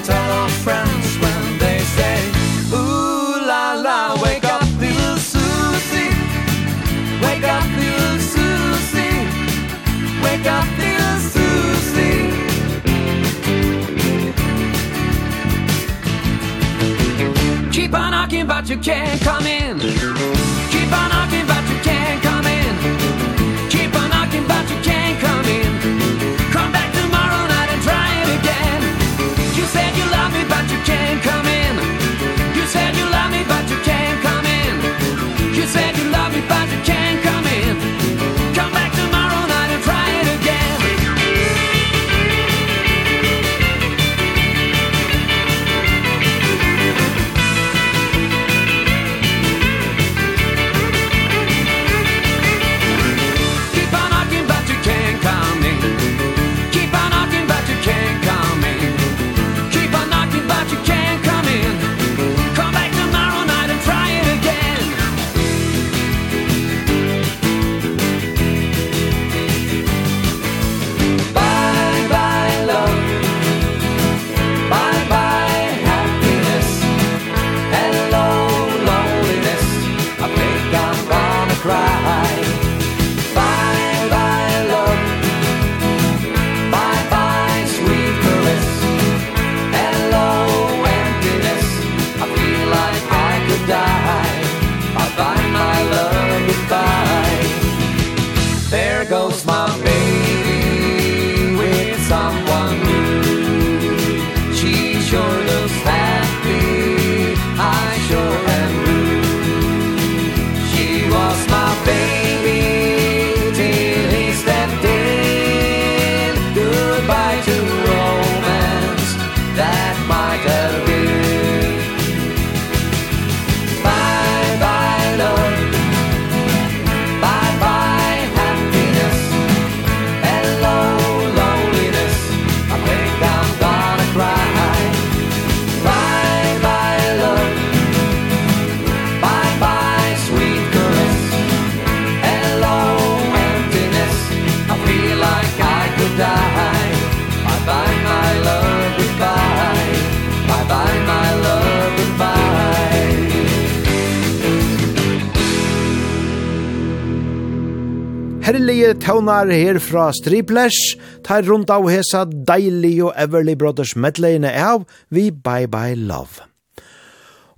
tell our friends when they say Ooh la la, wake up little Susie. Wake up little Susie. Wake up little Susie. Keep on knocking but you can't come in. Keep on knocking but you can't come in. tøvnar her fra Striplers, tar rundt av hesa deilig og Everly Brothers medleyene av vi Bye Bye Love.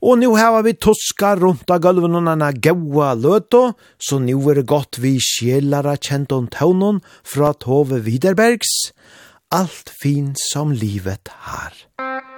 Og nu hava vi tuska rundt av gulven og nana gaua løto, så nu er det godt vi sjelara kjent om tøvnun fra Tove Widerbergs. Alt fint som livet har. Musikk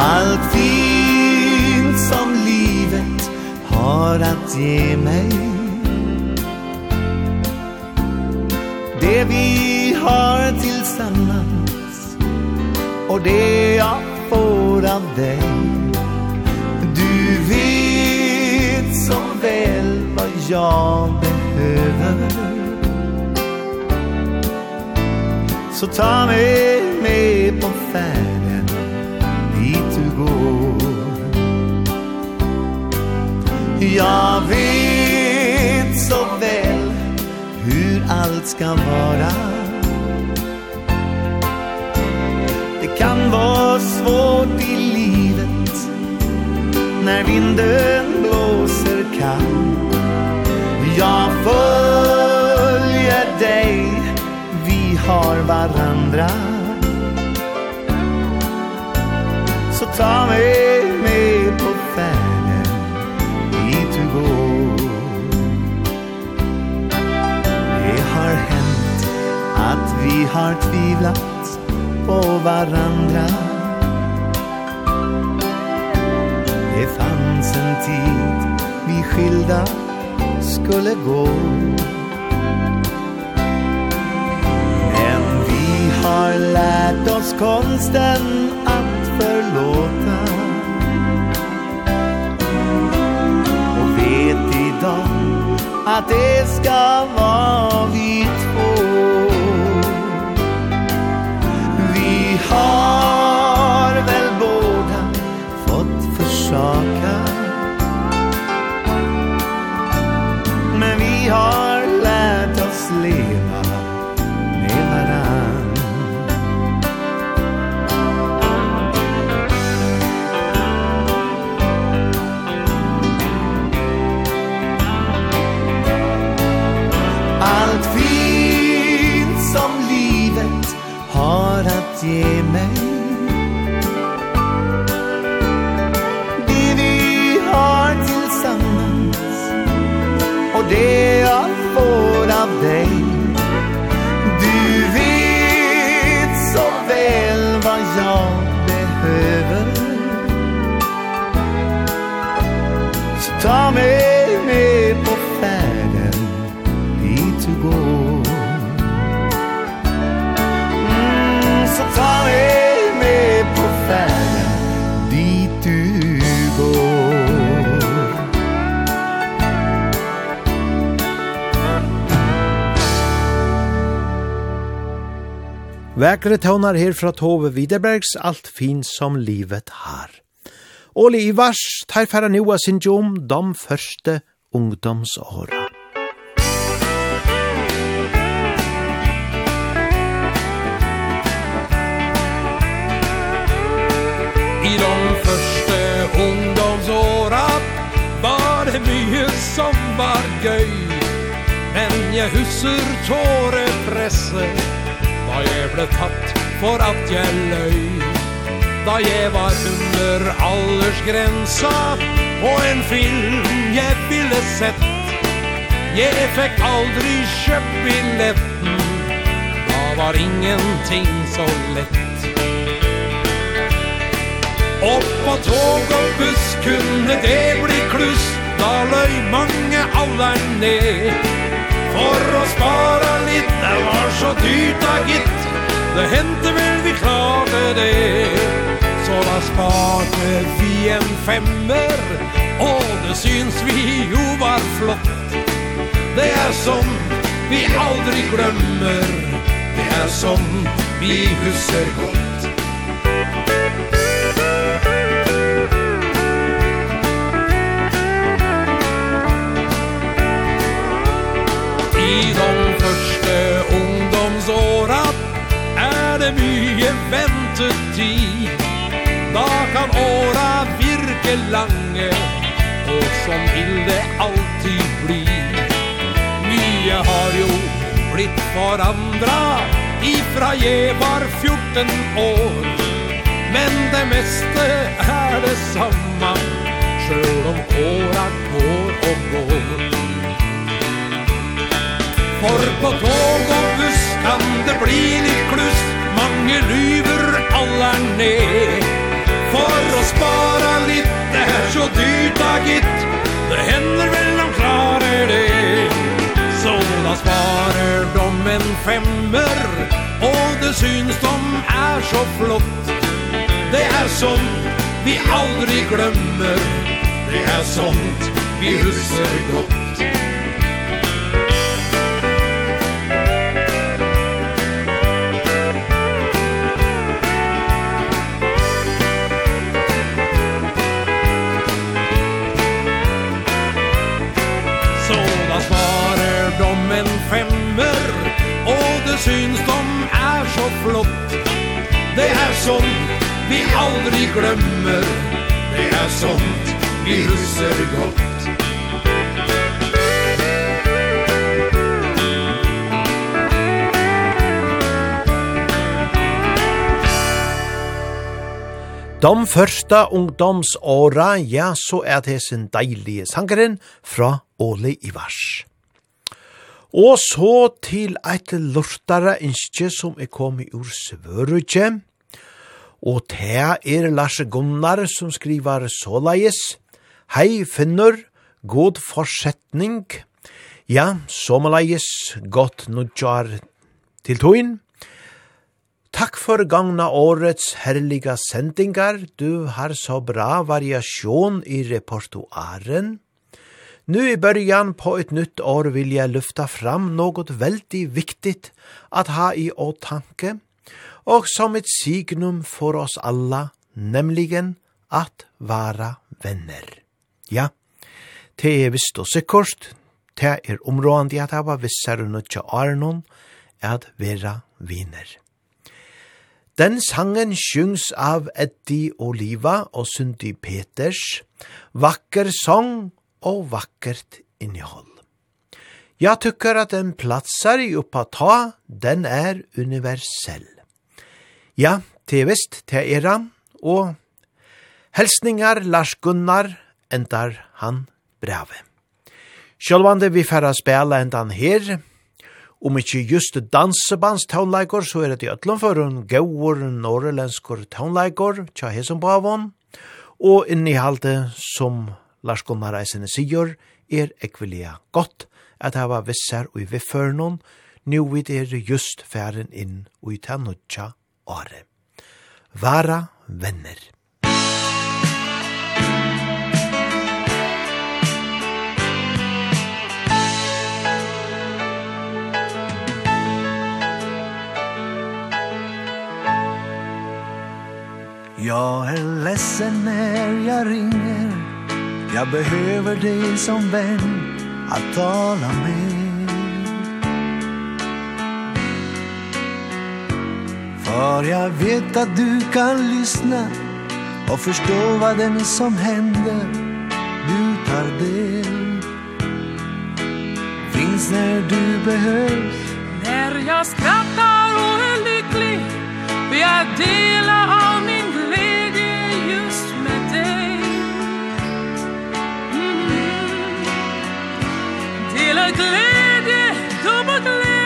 Allt fint som livet har att ge mig. Det vi har tillsammans Och det jag får av dig. Du vet så väl vad jag behöver. Så ta mig med på Jag vet så väl hur allt ska vara. Det kan vara svårt i livet När vinden blåser kall. Jag följer dig Vi har varandra. Så ta mig har tvivlat på varandra. Det fanns en tid vi skilda skulle gå. Men vi har lärt oss konsten att förlåta. Och vet idag att det ska vara vi två har Vækre tøvnar her fra Tove Widerbergs, alt fin som livet har. Åli Ivars, tar færa nua sin jom, de første ungdomsåra. I de første ungdomsåra var det mye som var gøy, men jeg husker tårepresset Da jeg ble tatt for at jeg løy. Da jeg var under aldersgrensa Og en film jeg ville sett. Jeg fikk aldri kjøpt billetten. Da var ingenting så lett. Opp på tog og buss kunne det bli kluss. Da løy mange alderen ned for å spara litt Det var så dyrt da gitt. Det hendte vel vi klarte det. Så da sparte vi en femmer Og det syns vi jo var flott. Det er som vi aldri glemmer. Det er som vi husker godt. I de første ungdomsåra Er det mye ventetid Da kan åra virke lange Og som vil det alltid bli. Mye har jo blitt forandra Ifra jeg var 14 år. Men det meste er det samme Sjøl om åra går og går. For på tog og buss kan det bli litt kluss. Mange lyver alle er ned. For å spara litt, det er så dyrt da gitt. Det hender vel de klarer det. Så da sparer de en femmer Og det syns de er så flott. Det er sånt vi aldri glemmer. Det er sånt vi husker godt. syns de er så flott. Det er sånt vi aldri glemmer. Det er sånt vi husker godt. De første ungdomsåra, ja, så er det sin deilige sangeren fra Ole Ivars. Og så til eit lortare innskje som er kommet ur svørutje, og te er Lars Gunnar som skriver såleis, Hei finner, god forsetning, ja, somaleis, godt nudjar til toin. Takk for gangna årets herliga sendingar, du har så bra variasjon i repertoaren, Nu i början på ett nytt år vill jag lyfta fram något väldigt viktigt att ha i åtanke och som ett signum för oss alla, nämligen att vara vänner. Ja, det är visst och säkert, det är områdande att ha vissar och nötja arnon, att vara viner. Den sangen sjungs av Eddie Oliva og Sundi Peters. Vakker sång og vakkert innehåll. Jag tycker att den platsar i oppa ta, den är universell. Ja, det är visst, det är han, och hälsningar Lars Gunnar endar han brave. Sjølvande vi färra spela endan här, Om ikkje just dansebands taunleikor, så er det i ötlom for en gauur norrlenskor taunleikor, tja hesson bavon, og inni som Lars Gunnar eisene sier, er ekvelia godt at hava vissar og i vifførnån, nu vid er just færen inn og i tannutja åre. Vara venner. Jag är ledsen när jag ringer Jag behöver dig som vän att tala med. För jag vet att du kan lyssna och förstå vad det är som händer. Du tar del. Finns när du behövs. När jag skrattar och är lycklig Vi är delar av min glädje, dubbel glädje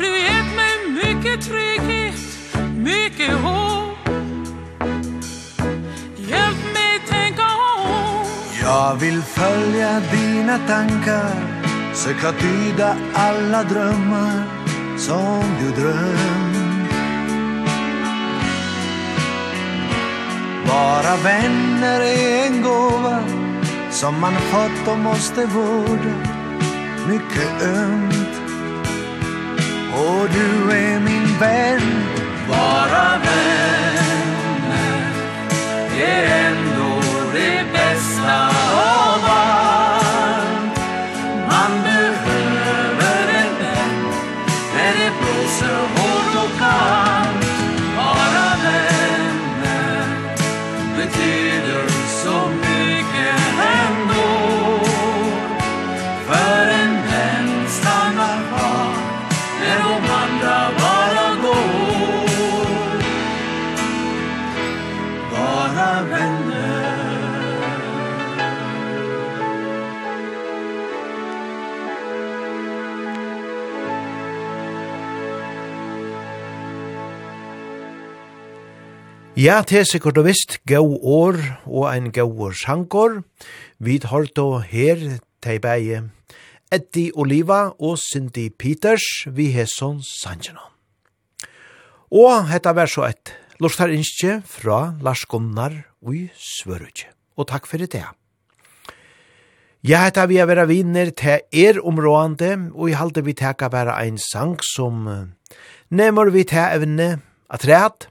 Du gett mig mycket trygghet, mycket hopp. Hjälp mig tänka om. Jag vill följa dina tankar Söka tyda alla drömmar som du drömt Bara vänner är en gåva Som man fått och måste vårda. Mycket ömt Och du är min vän Bara vän Det är en Ja, det er sikkert og visst, gau år og ein gau sjankor. Vi har då her teibeie Eddie Oliva og Cindy Peters vi hesson sanjena. Og hetta var så et lustar innskje fra Lars Gunnar og Svørutje. Og takk fyrir det. Ja, hetta vi er vera vinner til er områande, og i halde vi teka bara ein sang som nemmer vi til evne at rett,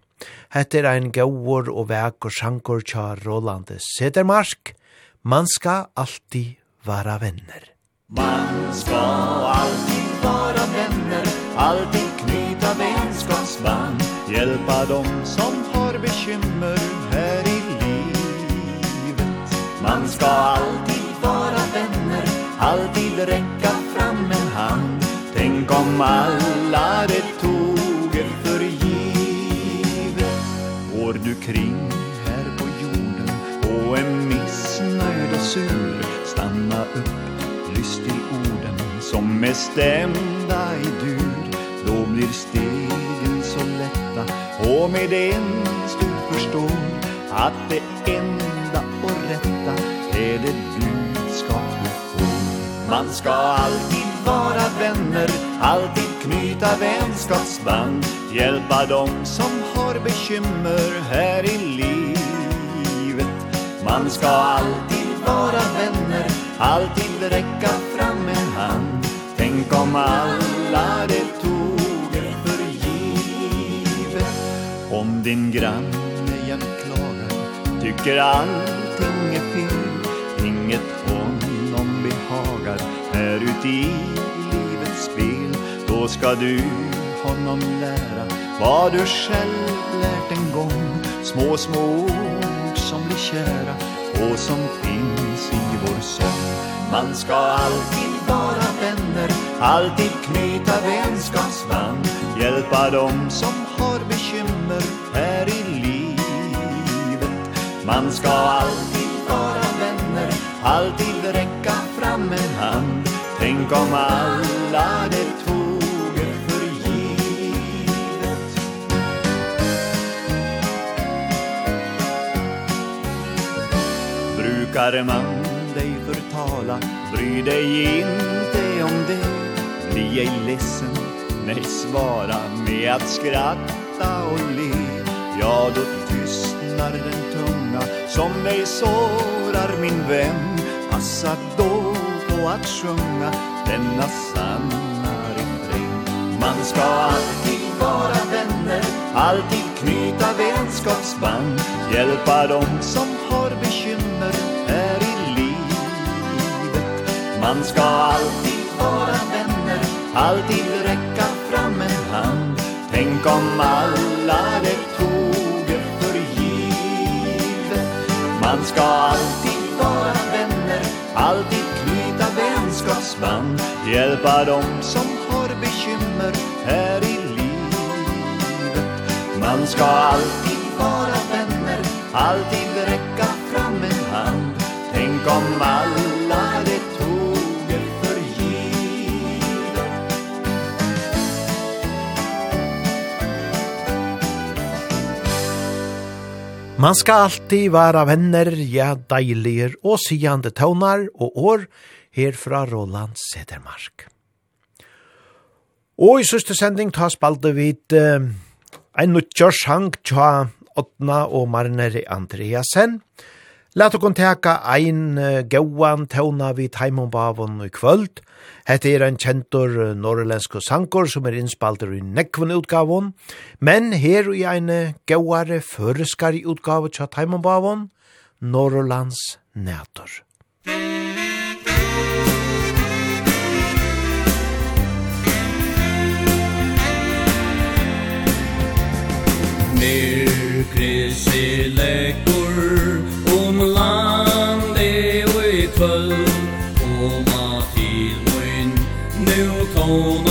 Hette er ein gauur og vekur sjankur tja Roland Sedermark. Man ska alltid vara venner. Man ska alltid vara vänner, alltid knyta vänskapsband, hjälpa dem som har bekymmer här i livet. Man ska alltid vara vänner, alltid räcka fram en hand, tänk om alla det går du kring här på jorden och är missnöjd och sur Stanna upp, lyst till orden som är stämda i dur Då blir stegen så lätta och med det ens du förstår att det enda och rätta är det budskap du får Man ska alltid vara vänner Alltid knyta vänskapsband Hjälpa dem som har bekymmer här i livet. Man ska alltid vara vänner Alltid räcka fram en hand. Tänk om alla det tog för givet. Om din granne jämt klagar Tycker allting är fel Inget honom behagar Här ute i Då ska du honom lära Vad du själv lärt en gång. Små, små ord som blir kära Och som finns i vår sång Man ska alltid vara vänner Alltid knyta vänskapsband. Hjälpa dem som har bekymmer Här i livet. Man ska alltid vara vänner Alltid räcka fram en hand. Tänk om alla det Lockar man dig förtala Bry dig inte om det. Bli ej ledsen Nej, svara med att skratta och le. Ja, då tystnar den tunga Som dig sårar min vän Passa då på att sjunga Denna sanna refräng Man ska alltid vara vänner Alltid knyta vänskapsband. Hjälpa dem som har bekymmer. Man ska alltid vara vänner Alltid räcka fram en hand. Tänk om alla det tog för givet. Man ska alltid vara vänner Alltid knyta vänskapsband. Hjälpa dem som har bekymmer här i livet. Man ska alltid vara vänner Alltid räcka fram en hand. Tänk om alla Man skal alltid være venner, ja, deilige og sigende tøvnar og år her fra Roland Sedermark. Og i søste sending tas spalte vi uh, en nødgjørsang tja Otna og Marner Andreasen, og Lat okon teka ein uh, gauan tåna vi Taimon Bavon i kvöld. Hette er ein kjentor norrländsk sankor som er innspalter i nekven utgavon, men her i ein gauare føreskar i utgave tja Taimon Bavon, Norrlands nætor. Myrkri i on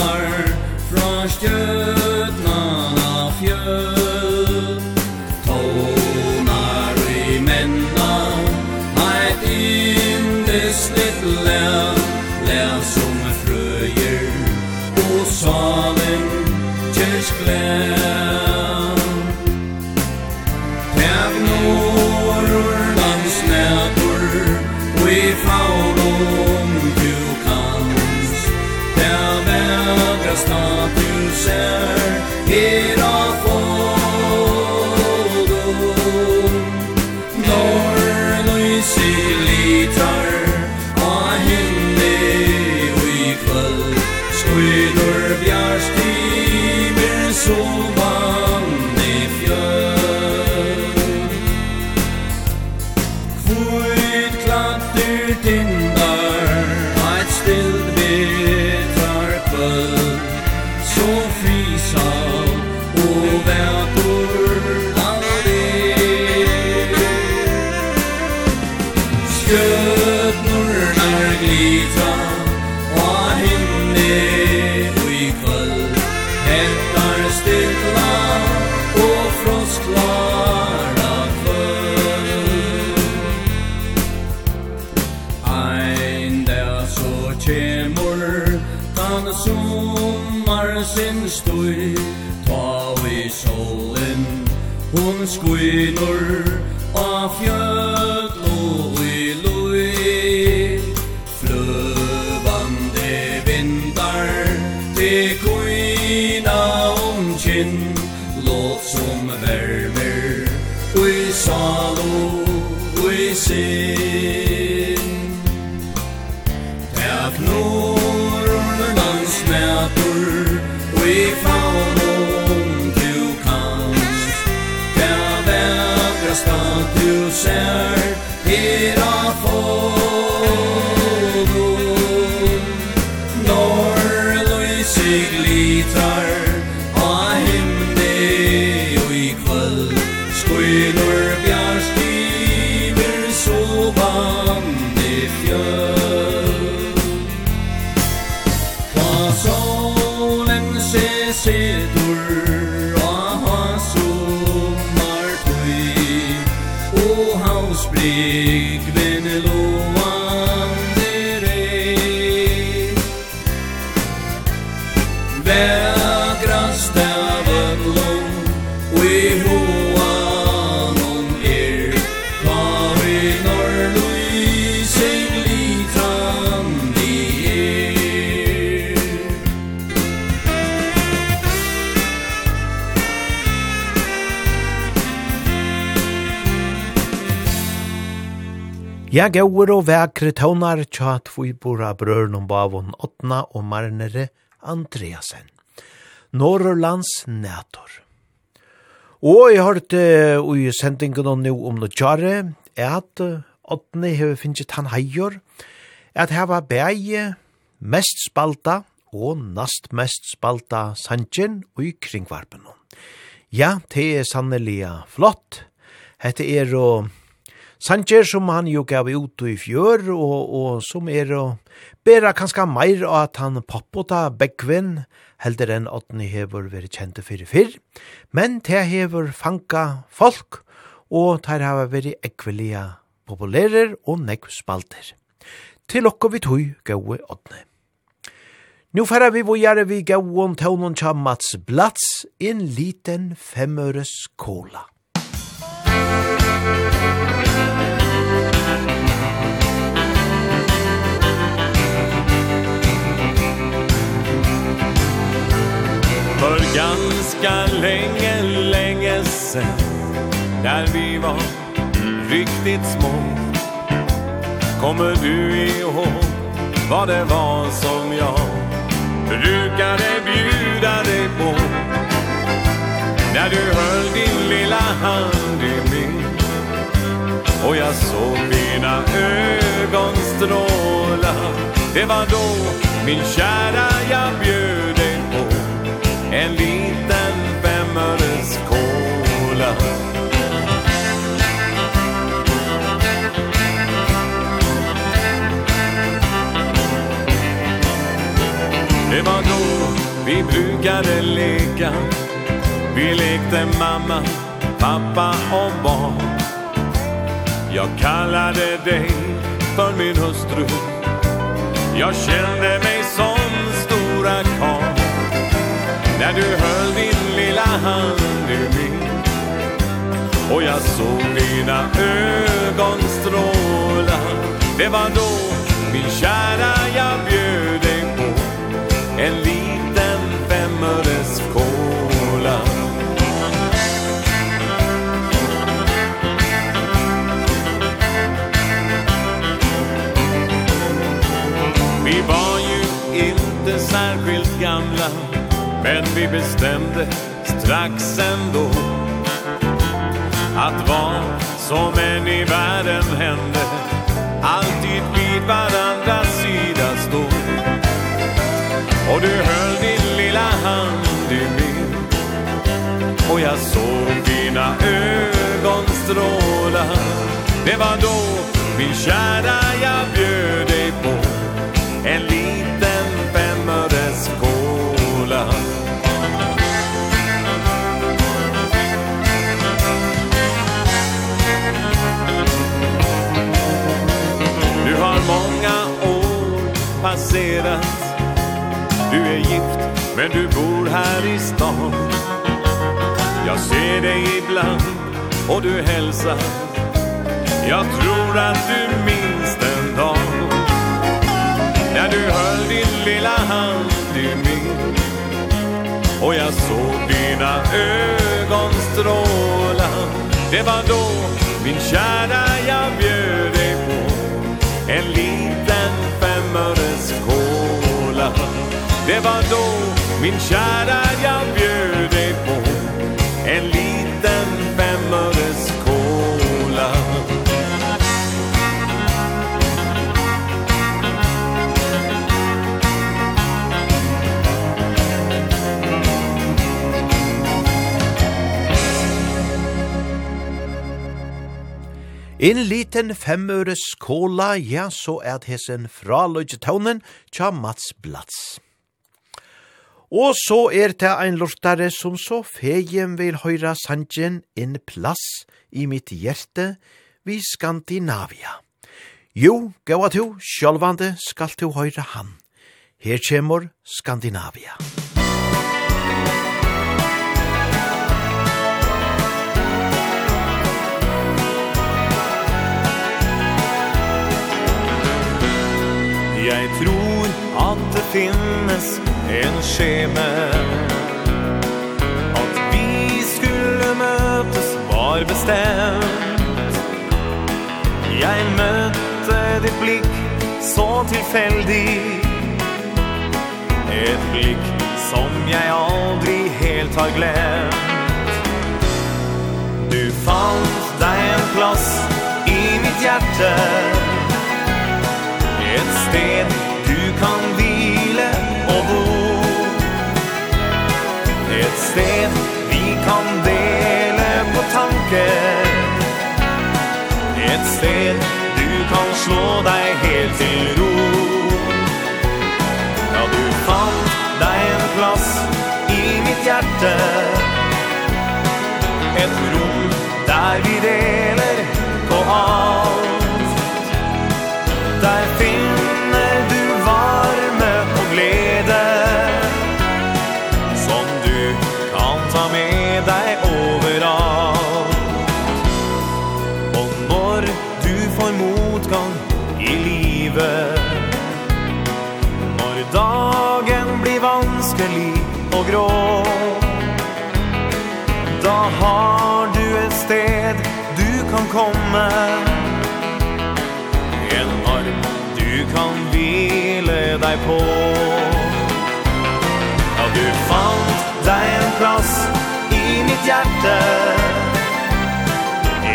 skvinur Ja, gauur og vekre tånar tjat fuibura brørn om bavon åttna og marnere Andreasen. Norrlands nætor. Og jeg har hørt uh, i sendingen nå om noe tjare, at åttne uh, har finnet han heier, at her var bæge mest spalta og nast mest spalta sanjen og i kringvarpen. Ja, det er sannelig flott. Hette er og Sanger som han jo gav ut i fjør, og, og som er å bæra kanskje meir av at han pappota Beckvin, heldur enn Otni hever vært kjente fyrir fyrr, men te hever fanka folk, og det hava vært ekvelia populærer og nekv spalter. Til okko vi tog gaue åtne. Nu færa vi vojare vi gauon taunon tja Mats Blats en liten femøres kola. Musik För ganska länge, länge sen När vi var riktigt små. Kommer du ihåg vad det var som jag Brukade bjuda dig på? När du höll din lilla hand i min Och jag såg dina ögon stråla. Det var då min kära jag bjöd Det var då vi brukade leka. Vi lekte mamma, pappa och barn. Jag kallade dig för min hustru. Jag kände mig som stora karl. När du höll din lilla hand Och jag såg dina ögon stråla. Det var då min kära jag bjöd dig på En liten femöres kola. Vi var ju inte särskilt gamla Men vi bestämde strax ändå. Att vara som en i världen hände Alltid vid varandras sida stå Och du höll din lilla hand i min. Och jag såg dina ögon stråla. Det var då, min kära, jag bjöd dig på. En liten passerat Du är gift men du bor här i stan. Jag ser dig ibland och du hälsar. Jag tror att du minns den dag När du höll din lilla hand i min. Och jag såg dina ögon stråla. Det var då min kära jag bjöd Det var då min kära jag bjöd dig på En liten femöres cola En liten femøres kola, ja, så er det hesen fra Løygetaunen, tja Mats Blats. Og så er det ein lortare som så fegen vil høyra sanjen en plass i mitt hjerte vi Skandinavia. Jo, gaua tu, sjálvande skal du høyra han. Her kjemur Skandinavia. Jeg tror at det finnes en skjeme. At vi skulle møtes var bestemt. Jeg møtte ditt blikk så tilfeldig. Et blikk som jeg aldri helt har glemt. Du fant deg en plass i mitt hjerte. Et sted fred Du kan slå deg helt til ro. Ja, du fant deg en plass i mitt hjerte. Et rom der vi deler på alt. Der finnes har du ett sted du kan komme? En arm du kan hvile deg på. Ja, du fant deg en plass i mitt hjerte.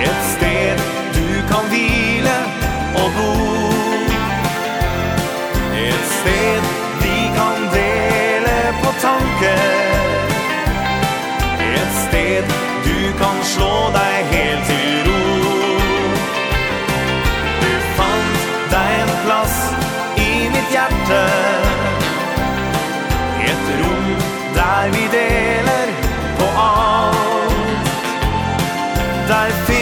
Et sted du kan hvile og bo. Et sted slå deg helt til ro. Du fant deg en plass i mitt hjerte. Et rom der vi deler på alt. Der finnes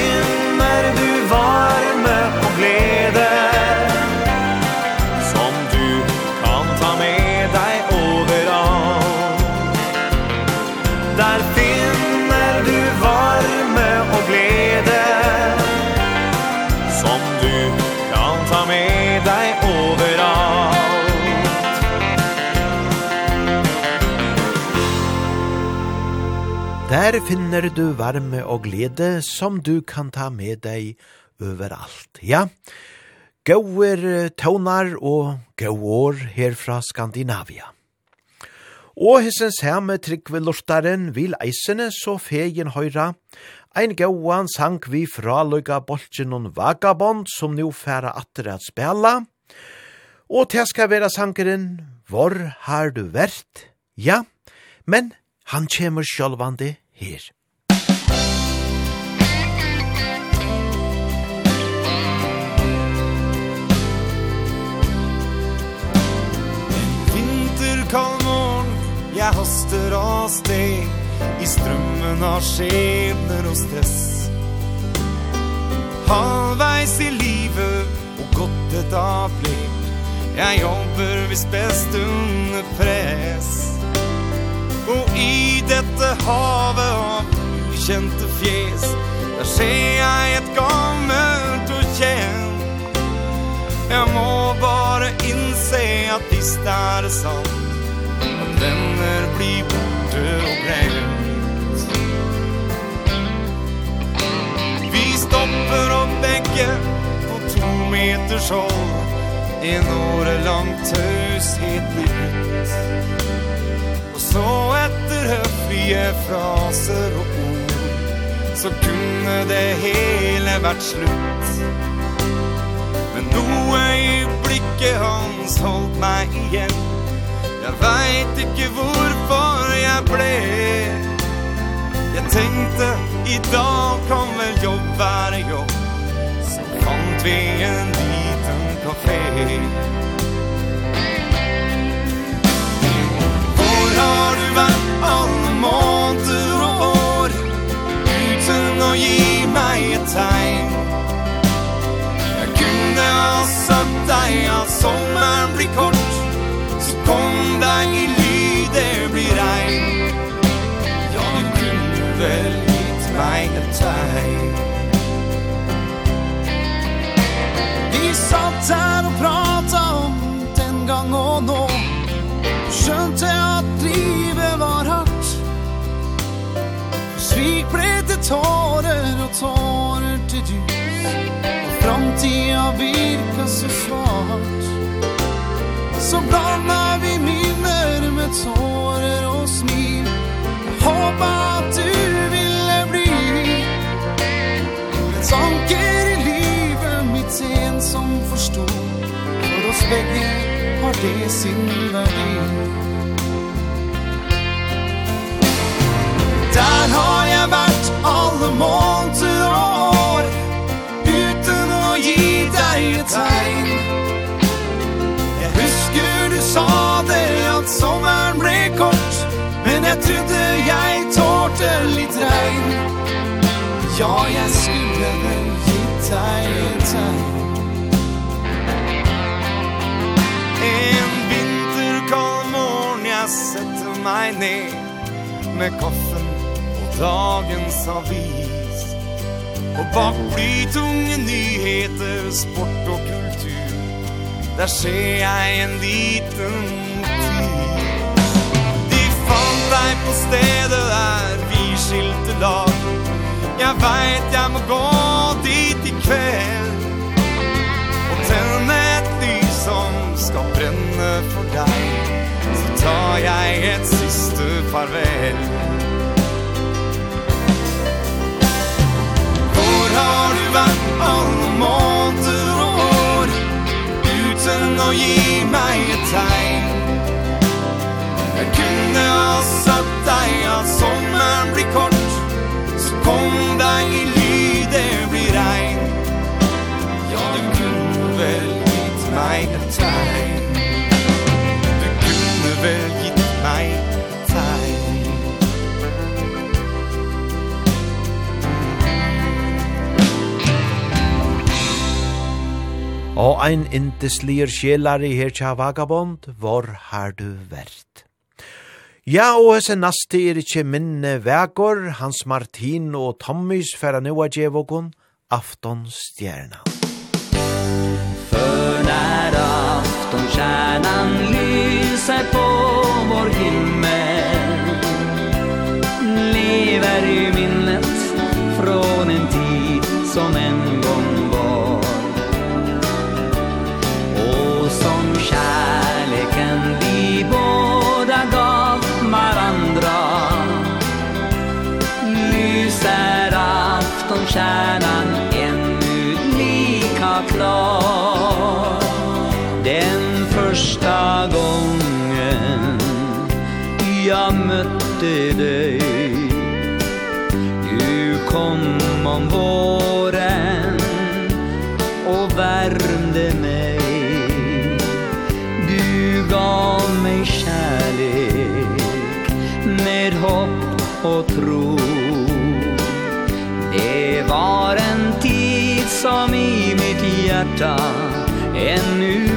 Der finner du varme og glede som du kan ta med deg overalt. Ja, gauer tånar og gauår her fra Skandinavia. Og hissens her med trygg lortaren vil eisene så fegen høyra. Ein gauan sank vi fra løyga bolchen og vagabond som nu færa atter at spela. Og til skal vera sankeren, hvor har du vært? Ja, men han kjemur sjølvandi her. Vinterkall morgen, jeg haster av sted. I strømmen av skjebner og stress. Halvveis i livet og godt et avblikk. Jeg jobber visst best under press. Og i dette havet av ukjente fjes Der ser jeg et gammelt og kjent Jeg må bare innse at visst er det sant. At venner blir borte og brent Vi stopper opp begge på to meters hold En årelang tøshet blir brutt Så etter høflige fraser og ord Så kunne det hele vært slutt. Men noe i blikket hans holdt meg igjen. Jeg vet ikke hvorfor jeg ble. Jeg tenkte i dag kommer jobb være jobb. Så fant vi en liten kafé. Hvor har du vært alle måneder og år Uten å gi meg et tegn. Jeg kunne ha sagt deg at sommeren blir kort. Så kom deg i ly, det blir regn. Ja, du kunne vel gitt meg et tegn. Vi satt her og pratet om den gang og nå Skjønte at livet var hardt. Svik ble til tårer og tårer til ljus Og framtida virka så svart Så blanda vi det sin verdi Der har jeg vært alle måneder og år Uten å gi deg et tegn. Jeg husker du sa det at sommeren ble kort Men jeg trodde jeg tårte litt regn. Ja, jeg skulle vel gi deg et tegn. meg ned Med koffen og dagens avis. Og bak blytunge nyheter, sport og kultur. Der ser jeg en liten tid. De fant deg på stedet der vi skilte lag Jeg vet jeg må gå dit i kveld Og tenne et lys som skal brenne for deg Så tar jeg et siste farvel. Hvor har du vært alle måneder og år? Uten å gi meg et tegn. Jeg kunne ha sagt deg at sommeren blir kort. Så kom deg i ly, det blir regn. Ja, du kunne vel gitt meg et tegn. Og ein indeslier sjelari her tja vagabond, hvor har du vært? Ja, og hese naste er ikkje minne vegor, Hans Martin og Tommys færa nua djevokon, Afton stjerna. Før nær afton stjernan lyser på vår himmel, lever i min stjärnan ännu lika klar. Den första gången jag mötte dig Du kom om våren och värmde mig. Du gav mig kärlek med hopp och hjärta. Ännu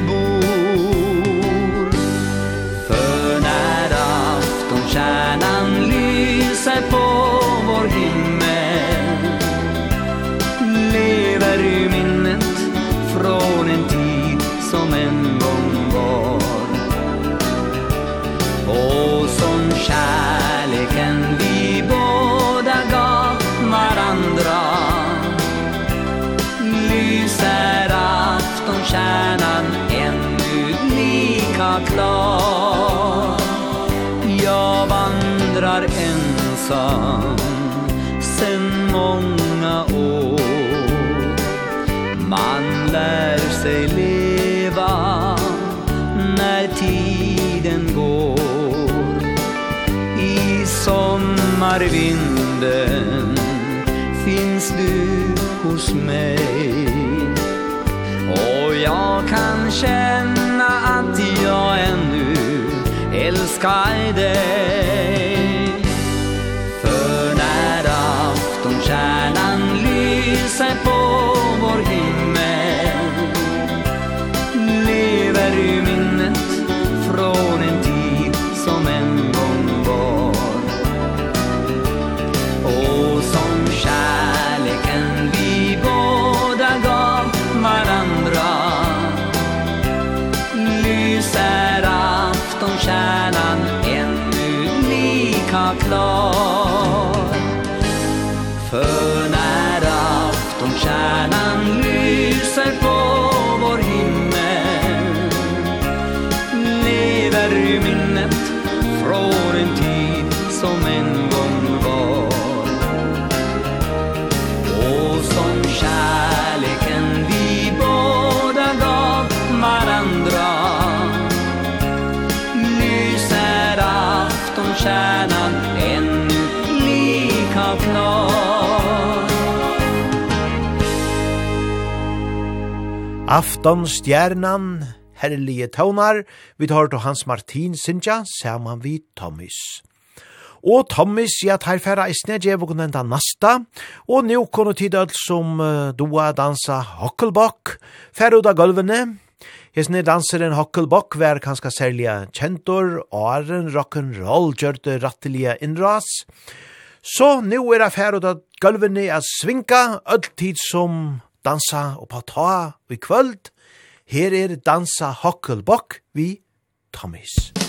vindar vinden. Finns du hos mig? Och jag kan känna att jag ännu älskar dig. Afton stjernan, herlige tånar, vi tar til Hans Martin Sintja, saman vi Tommys. Og Tommys, ja, tar færa i snedje, vi kunne enda nasta, og nu kunne tid alt som uh, doa dansa hokkelbokk, færa ut av gulvene, Hesne danseren Hokkelbokk var kanskje særlig kjentor, åren rock'n'roll gjørte rattelige innras. Så nå er det færa ut av gulvene at svinka, alltid som dansa og på ta og i kvöld. Her er dansa hokkelbokk vi Tommys.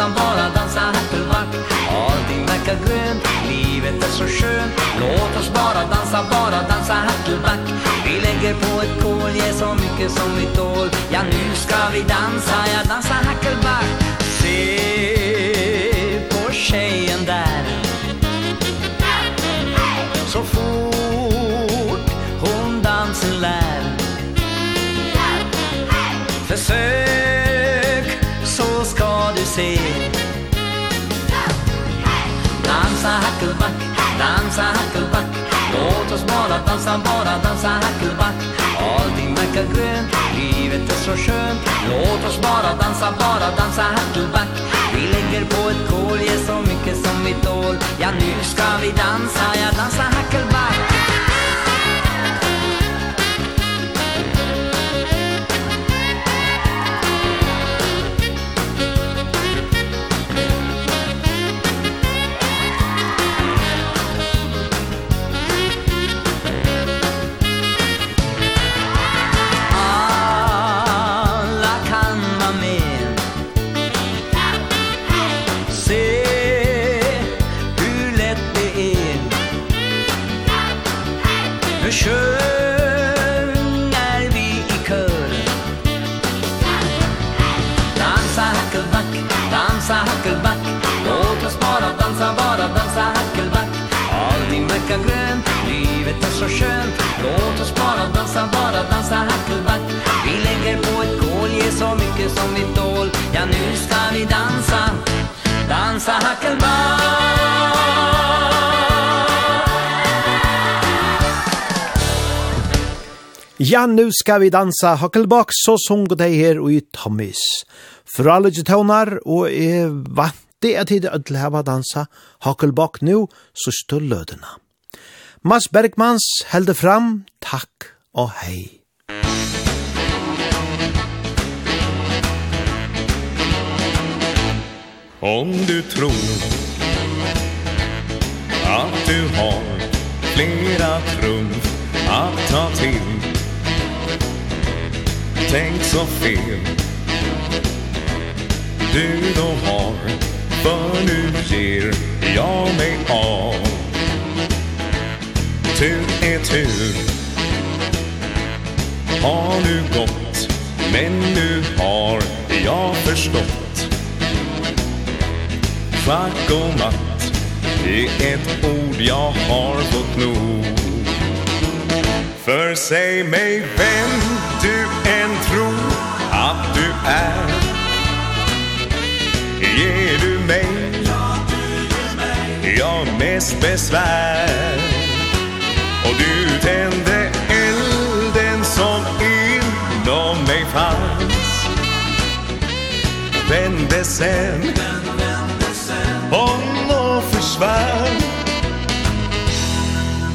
Ensam bara dansa hättelmack Allting verkar grönt Livet är så skönt. Låt oss bara dansa, bara dansa hättelmack Vi lägger på ett kol Ge så mycket som vi tål. Ja, nu ska vi dansa Ja, dansa hättelmack Se på tjejen där. dansa hackelback, dansa hackelback Låt oss bara dansa, bara dansa hackelback Allting verkar grönt, livet är så skönt. Låt oss bara dansa, bara dansa hackelback Vi lägger på ett kol, ge så mycket som vi tål. Ja, nu ska vi dansa, ja dansa hackelback bara dansa, bara dansa hackelback Vi lägger på ett kol, ge så mycket som vi tål Ja, nu ska vi dansa, dansa hackelback Ja, nu ska vi dansa hackelback så som dei her här i Thomas. For alle tøvnar, og er vant det at tid ødel hava dansa, hakkelbakk nu, så stå lødena. Mads Bergmans helde fram Takk og hei. Om du tror att du har flera trumf att ta till Tänk så fel du då har För nu ger jag mig av tur är tur. Har nu gått Men nu har jag förstått. Schack och matt Det är ett ord jag har fått nog. För säg mig vem du än tror att du är. Ger du mig Ja, du ger mig Ja, mest besvär. Och du tände elden som inom mig fanns. Vände sen Om och försvann.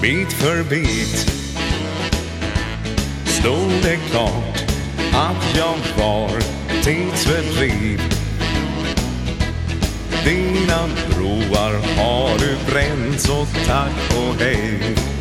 Bit för bit Stod det klart Att jag var tidsfördriv Dina broar har du bränt så tack och hej.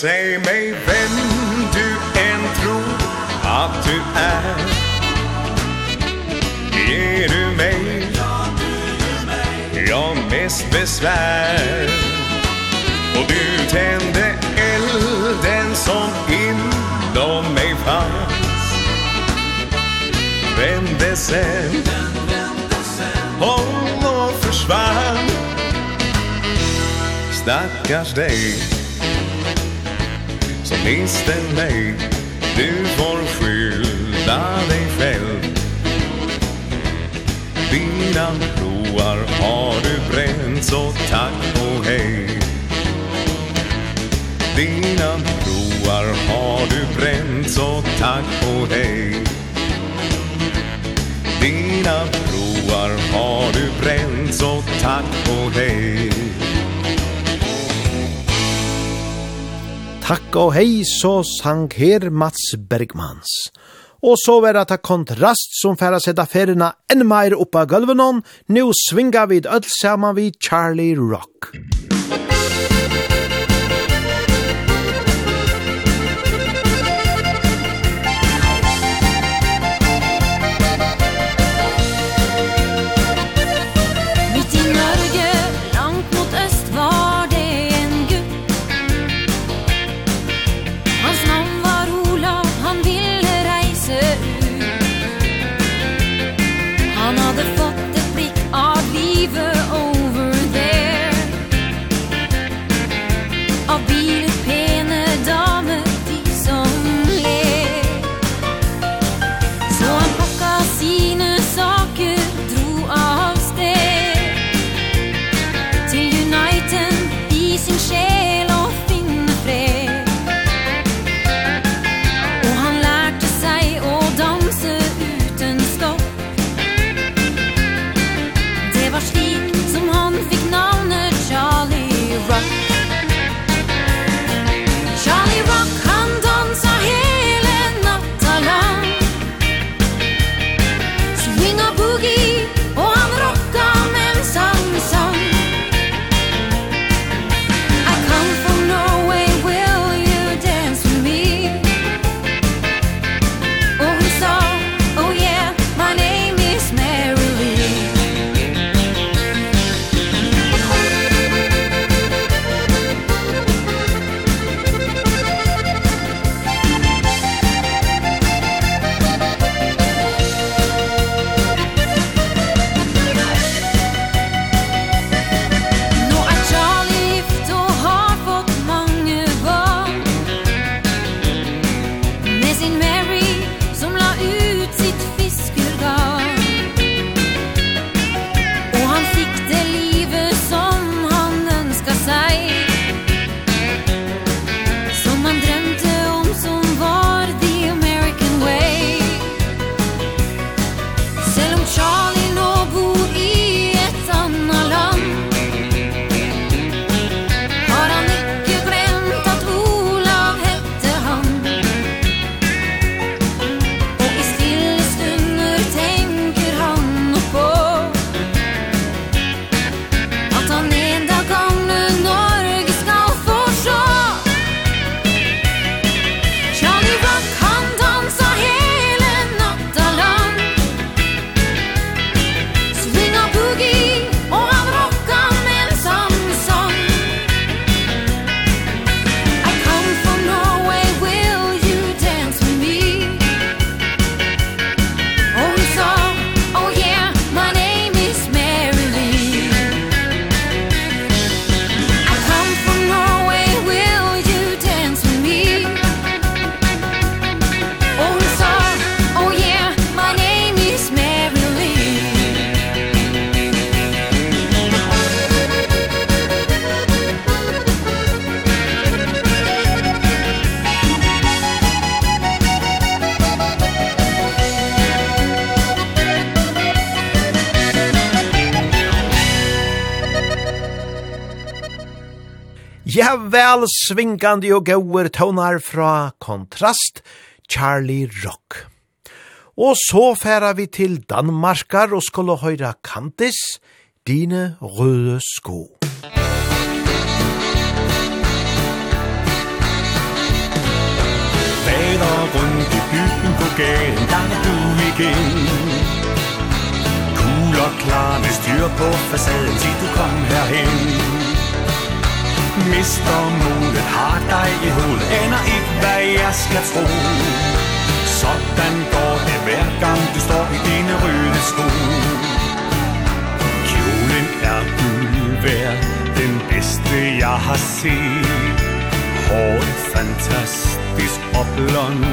säg mig vem du än tror att du är. Ger du mig, ja mest besvär. Och du tände elden som inom mig fanns. Vände sen, om och försvann. Stackars dig minns den mig Du får skylda dig själv. Dina broar har du bränt så tack och hej. Dina broar har du bränt så tack och hej. Dina broar har du bränt så tack och hej. Takk og hei, så sang her Mats Bergmans. Og så var det kontrast som færa sette ferina enn meir oppa gulvenon, nu svinga vid öll saman vid Charlie Rock. Musik svingande og gauer tånar fra kontrast Charlie Rock. Og så færa vi til Danmarkar og skulle høyra Kantis, dine røde sko. Vader rundt i byen på gaden, der er du igen Kugler klar med styr på facaden, sig du kom herhen Mister modet, har dig i hul Aner ikke, hvad jeg skal tro. Sådan går det hver gang du står i dine røde sko. Kjolen er guldværd, den bedste jeg har set. Håret fantastisk oplånd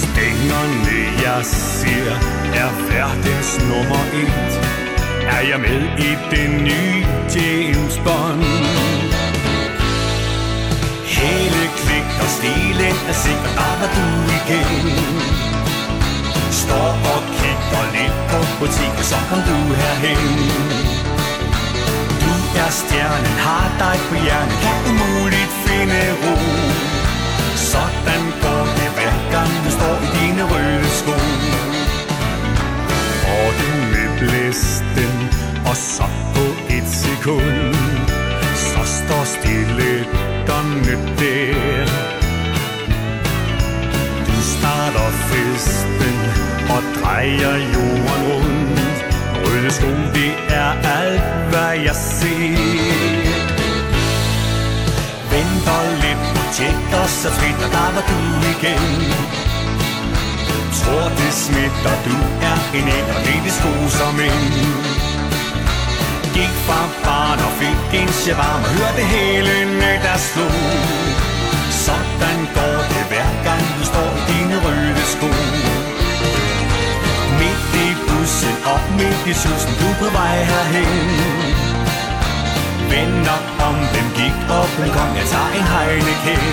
Stængerne jeg ser, er verdens nummer et er jeg med i den nye James Bond? Hele kvik og stilen er sikkert bare var du igen. Står og kigger lidt på butikken, så kom du herhen. Du er stjernen, har dig på hjernen, kan umuligt finde ro. Sådan går det hver gang du står i dine røde sko. satt på et sekund. Så står stille utan nytt Du starter festen og drejer jorden rundt. Røde sko, det er alt hvad jeg ser. Venter lidt, tjekker så frit, og der var du igen. Tror det smitter, du er en ældre, det er sko som en gik fra barn og fik en shawarma Hør det hele nød der slog Sådan går det hver gang du står i dine røde sko. Midt i bussen, og midt i susen, du på vej herhen. Vender om, hvem gik op, hvem kom, jeg tager en Heineken.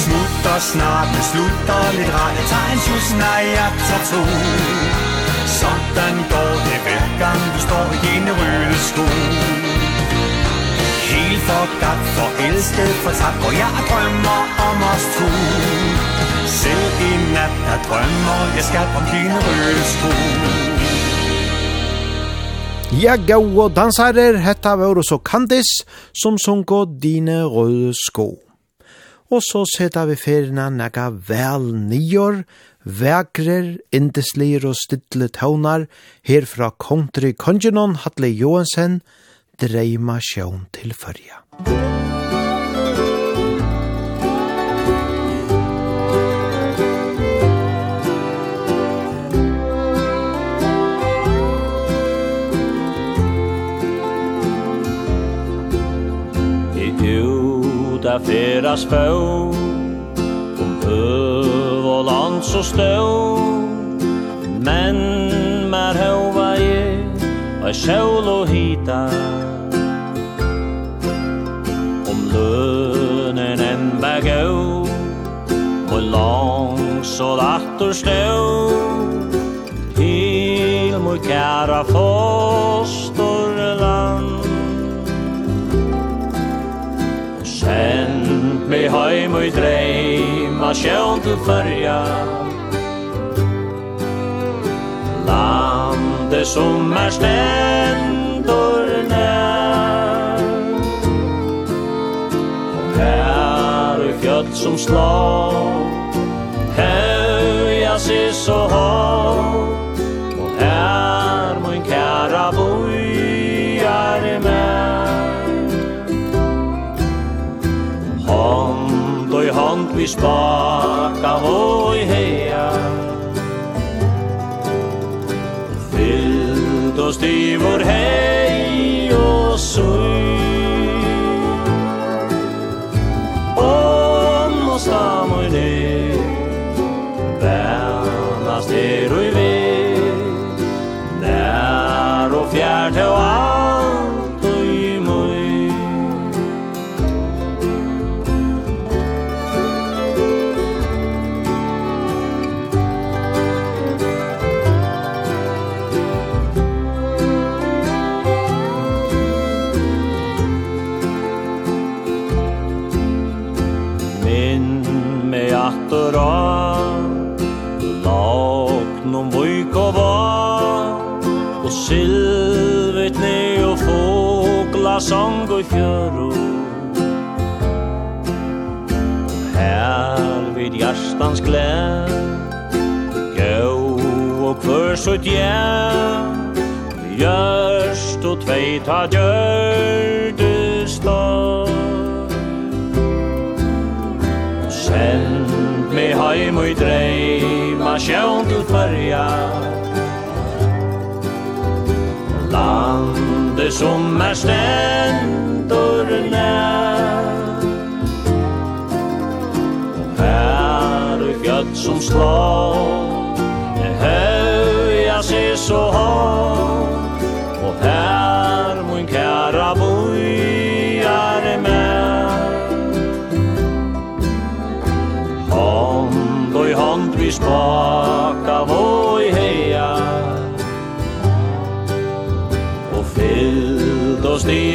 Smutter snart, men slutter lidt rart, jeg tager en sus, nej, jeg tager to sådan går det hver gang du står i dine røde sko. Helt forgat, forelsket, fortabt går jeg drømmer om os to. Selv i nat, der drømmer jeg skal om dine røde sko. Ja, gau og dansarer, hetta var så Candice, som sunko dine røde sko. Og så setter vi ferina nega vel nior, vekrer, indeslir og stidle tøvnar, herfra kontri kongenon Hatle Johansen, dreima sjøen til førja. I uta fyra spår han så støv Men mer høva i Og sjål og hita. Om lønnen en bæg au Og lang så datter støv Til mor kæra fosterland Send mig heim og dreim Himma sjön till färja Lande som är ständor när Och här i fjöld som slår Höja sig så hårt vi spaka voi heia Fyllt oss divor hei og sui Om oss lamoine Vernast er ui sång og fjøro Her vid hjertans gled Gau og kvør sutt hjem Gjørst og tveita gjør du slår Send meg heim og i dreima sjøn til fyrja Land som er stendur nær Her er fjöld som slå En høya sig så hånd Og her mun kæra bojar er med. Hånd og i hånd vi spår oss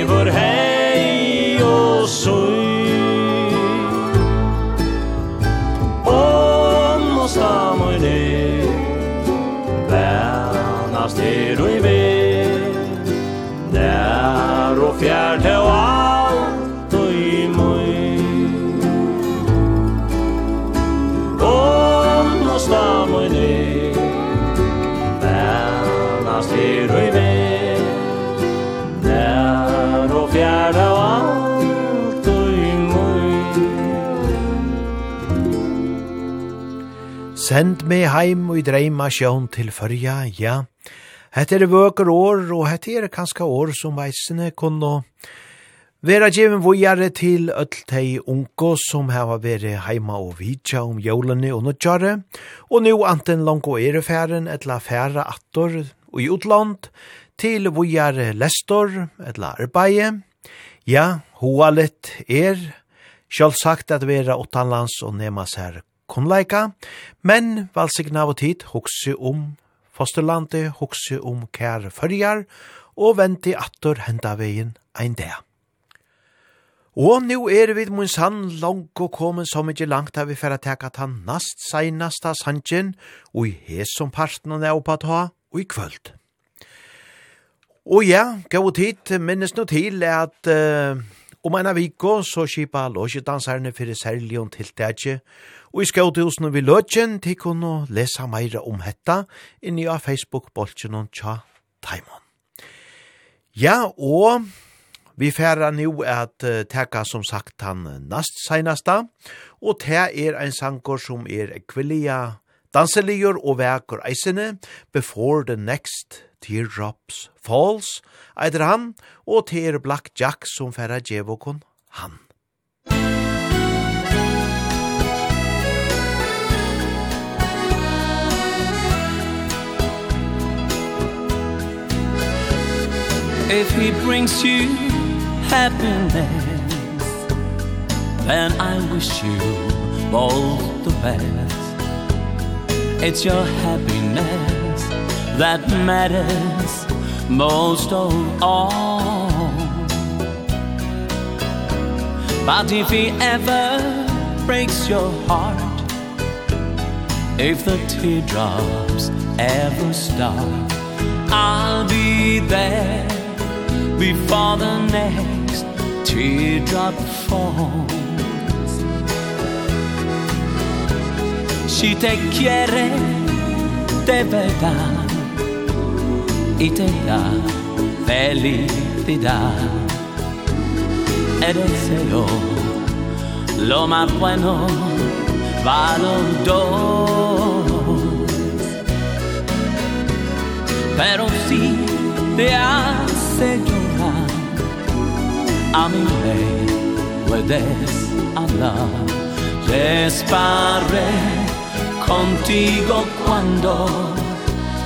Send meg heim og i dreima sjån til førja, ja. Hette er vøker år, og hette er kanska år som veisene kunne vera djeven vujare til öll tei unko som hava veri heima og vidja om jólani og nødjare, og nu anten langt er erefæren etla færa attor og i utland til vujare lestor etla arbeie, ja, hoa litt er, Sjálfsagt at vera utanlands og nema her kunnleika, men valsigna av tid hokse om fosterlandet, hokse om kær fyrjar, og venti attor henda vegin ein dag. Og nu er vi mun sann langt og komin som ikkje langt av vi færa teka ta nast seinasta sanjen, og i hesom som parten av neopat og i kvöld. Og ja, gav tid minnes no til at uh, Om en av viko så kipa låsjedanserne fyrir særlion til dætje, og i skjøthusen vi løtjen til kunne lesa meira om hetta inni av Facebook-boltjen og tja Taimon. Ja, og vi færa nu at uh, teka som sagt han nast seinasta, og te er ein sankor som er kvillia danseligjor og veker eisene before the next Teardrops Falls, eitir han, og til Black Jack som færa djevokon han. If he brings you happiness Then I wish you all the best It's your happiness that matters most of all. But if he ever breaks your heart If the teardrops ever stop I'll be there before the next teardrop falls. Si te quiere de verdad idea felicidad el deseo lo más bueno va los dos pero si te hace llorar a mi me puedes hablar Esparré contigo cuando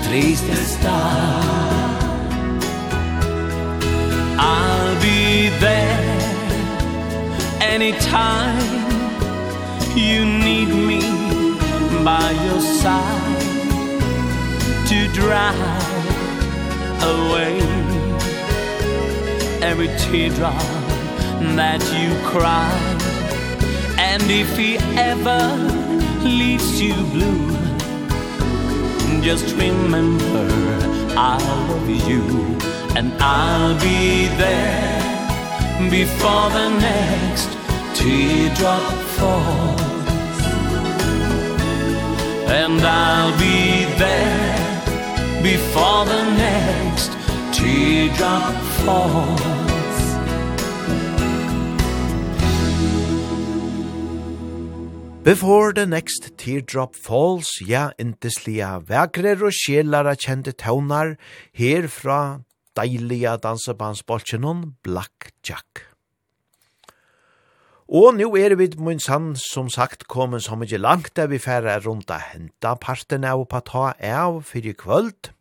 triste está I'll be there anytime you need me by your side to drive away every teardrop that you cry. And if he ever leaves you blue Just remember I love you And I'll be there Before the next teardrop falls. And I'll be there Before the next teardrop falls. Before the next teardrop falls, ja, inteslia vekrer og sjelara kjente taunar, her fra deilige dansebandsbolsjenon Black Jack. Og nu er vi mun sann som sagt kommet så mykje langt der vi færre rundt henta parten av på ta av fyrir kvöld.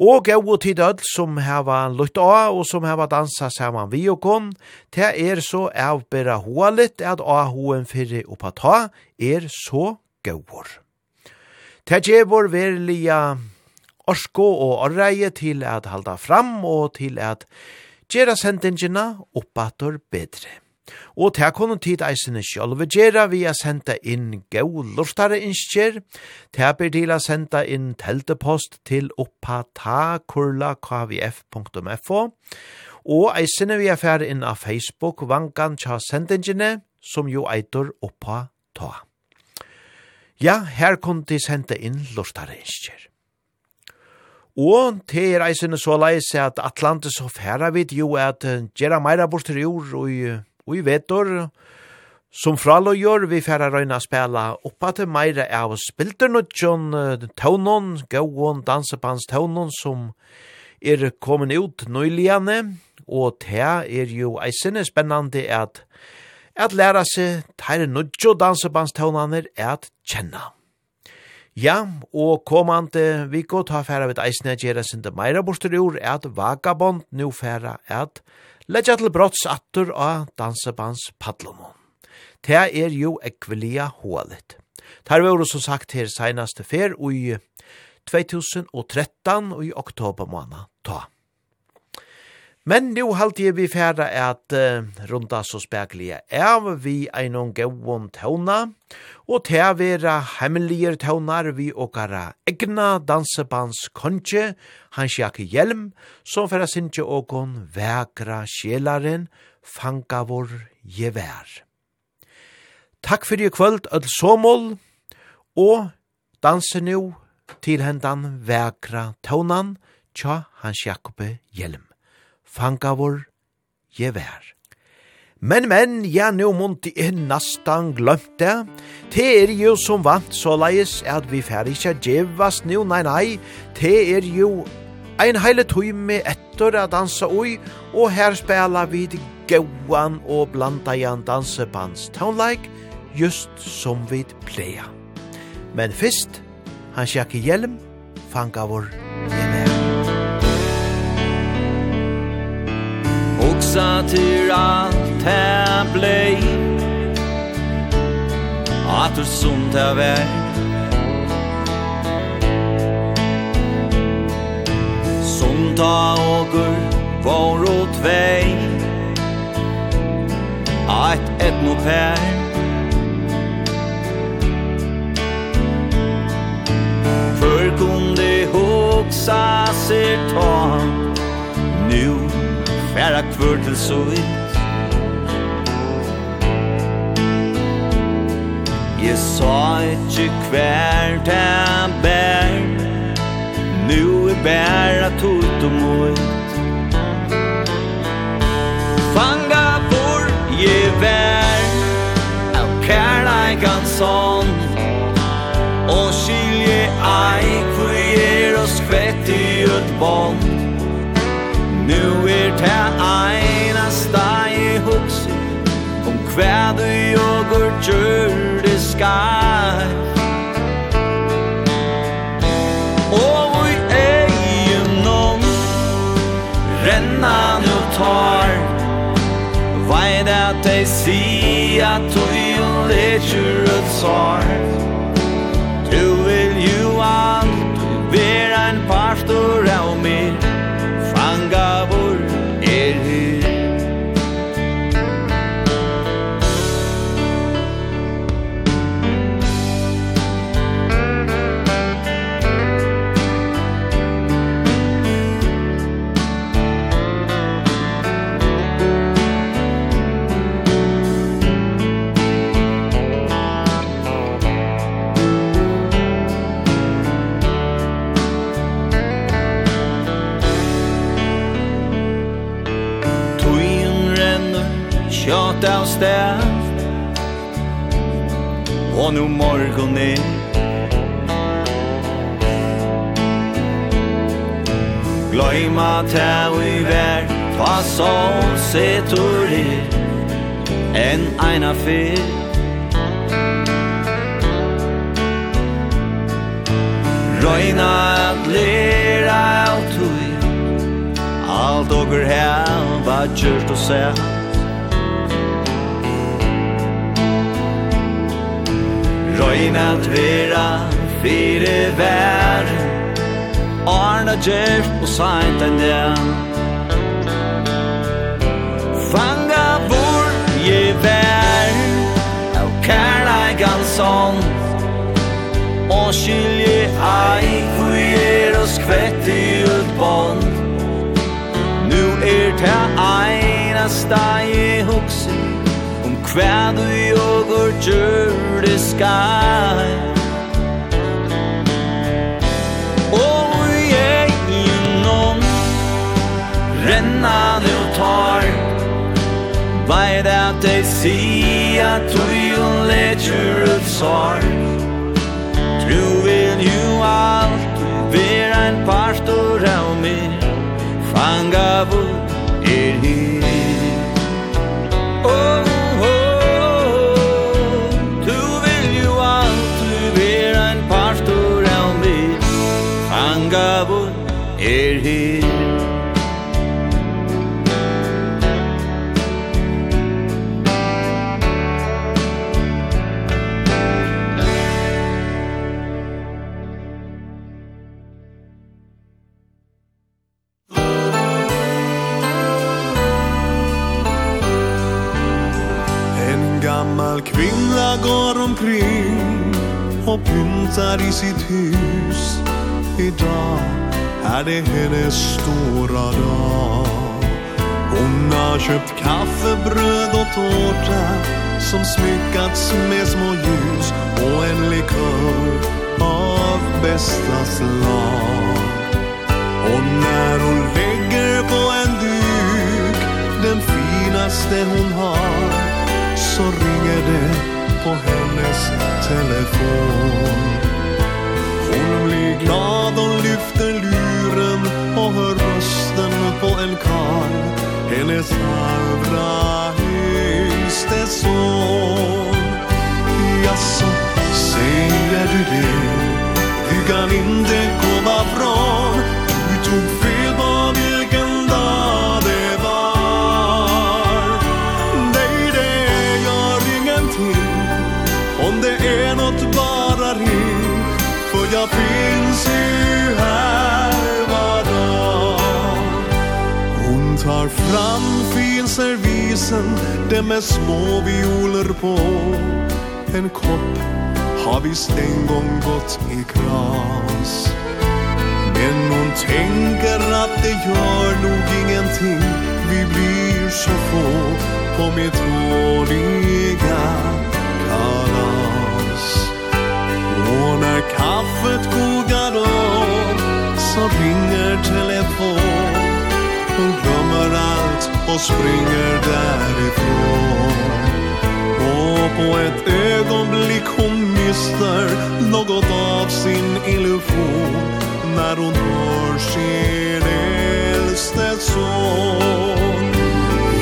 Og gau tid ødel som heva lutt av og som heva dansa saman vi og kon, te er så avbera hoa litt at av hoen fyrre oppa ta er så gauor. Te gjevor verlia orsko og orreie til at halda fram og til at gjera sendingina oppator bedre. Og til kunne tid eisene sjálve gjøre vi a senda inn gau lortare innskjer, til ber til å senda inn teltepost til oppatakurla.kvf.fo, og eisene vi a fære inn av Facebook vangan tja sendingene, som jo eitur oppa ta. Ja, her kunne de senda inn lortare innskjer. Og til er eisene så leis at Atlantis og færa vid jo at gjerra meira bortir jord og I vetor, som fraløyer, vi færa røyna spela oppa til meira av spilternutjon, tøvnån, gauon, dansepans tøvnån, som er kommet ut nøyligane, og det er jo eisene spennande at at læra seg teire nudjo taunaner at kjenna. Ja, og komande viko ta færa vid eisne gjerra sinde meira bostur ur at vagabond nu færa at Leggja til brotts attur av dansebands padlomon. Det er jo ekvelia hålet. Det har vært som sagt her senaste fer i 2013 og i oktober måned ta. Men nu halte jeg vi færa at uh, runda så speklige er vi einon gauon tauna, og til å være hemmelige tånar vi åkara egna dansebands konje, hans jakke hjelm, som færa sinje åkon vekra sjelaren, fanga vår gevær. Takk fyrir kvöld, öll somol, og danse nu til hendan vekra taunan, tja hans jakke Hjelm fangavor je gevær. Men, men, ja, nu munti inn nastan det. Te er jo som vant såleis at vi fer ikkje djevas nu, nei, nei. Te er jo ein heile tøyme etter a dansa oi, og her spela vi gauan og blanda jan dansebands townlike, just som vi pleia. Men fyrst, han sjekke hjelm, fanga vår hugsa til alt här blei. At du sunt det vei Sunt ta åker var og tvei Att ett mot här För kunde huxa sig ta Nu Færa kvør til sovit Jeg sa ikkje kvær til bær Nu er bæra tot og mot Fanga bor je vær Av kærleikan sånn Og skilje ei hvor er oss kvett i ut bånd Nu Ta einasta i hugsi Om hva du jogur gjør det skar. Og vi egen nom Renna nu tar Veit at dei si at du jo leger ut sart stæft Og nu morgon er. Gløyma tæv vi vær Ta så setur er En eina fyr Røyna at lera av tui Alt ogur heva kjørt og sett Røyna vera fire vær. Arna djert og seint enn det Fanga vor je vær. Au kærla gansan Og skilje ei kujer og skvett i utbånd. Nu er det einasta jeg hok Hva du jogur gjør det skal Og jeg innom Renna du tar. Veit at jeg sier at du jo leger ut sorg Tro vil jo alt Ver ein pastor av meg Fanga vod er her. Og gammal kvinna går omkring och pyntar i sitt hus. Idag är det hennes stora dag. Hon har köpt kaffe, bröd och tårta Som smyckats med små ljus Och en likör av bästa slag. Och när hon lägger på en duk Den finaste hon har så ringer det på hennes telefon. Hon blir glad och lyfter luren och hör rösten på en karl Hennes allra högste son. Jaså, säger du det? Du kan inte komma från Fram finns är visen Det med små violer på. En kopp Har visst en gång gått i kras. Men hon tänker att det gör nog ingenting. Vi blir så få På mitt årliga kalas. Och när kaffet kogar om Så ringer telefon. Hon glömmer allt och springer därifrån. Och på ett ögonblick hon mister något av sin illusion. När hon hör sin äldste son.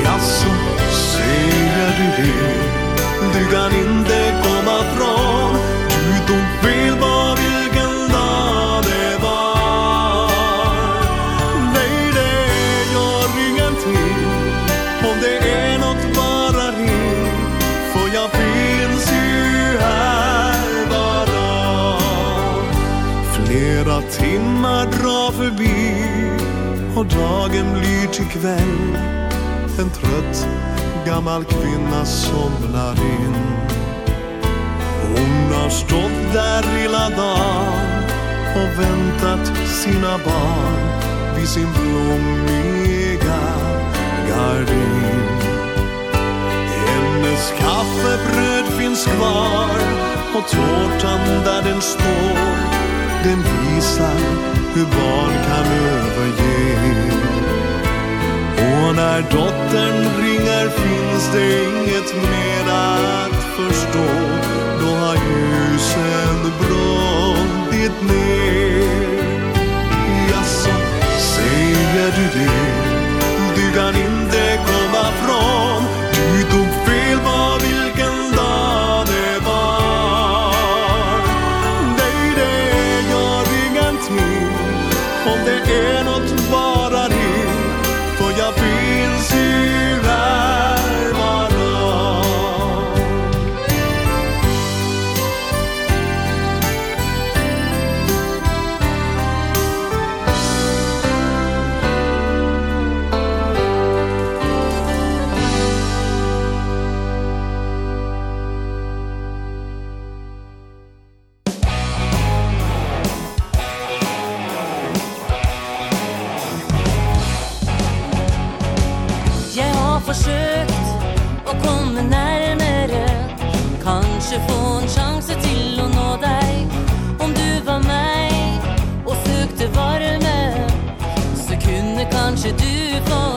Jaså, säger du det? Du kan inte komma från. Du, tog fel bara Och dagen blir till kväll. En trött gammal kvinna somnar in. Hon har stått där hela dagen Och väntat sina barn Vid sin blommiga gardin. Hennes kaffebröd finns kvar Och tårtan där den står Den visar hur barn kan överge. Och när dottern ringer finns det inget mer att förstå. Då har ljusen brunnit ner. Jaså, säger du det? Du kan inte komma från. Du tog kanske du får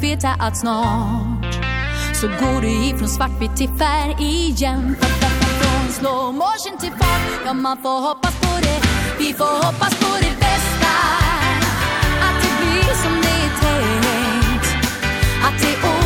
veta att snart Så går du ifrån svartvitt till färg igen. Från slow motion till fart Ja man får hoppas på det. Vi får hoppas på det bästa. Att det blir som det är tänkt. Att det är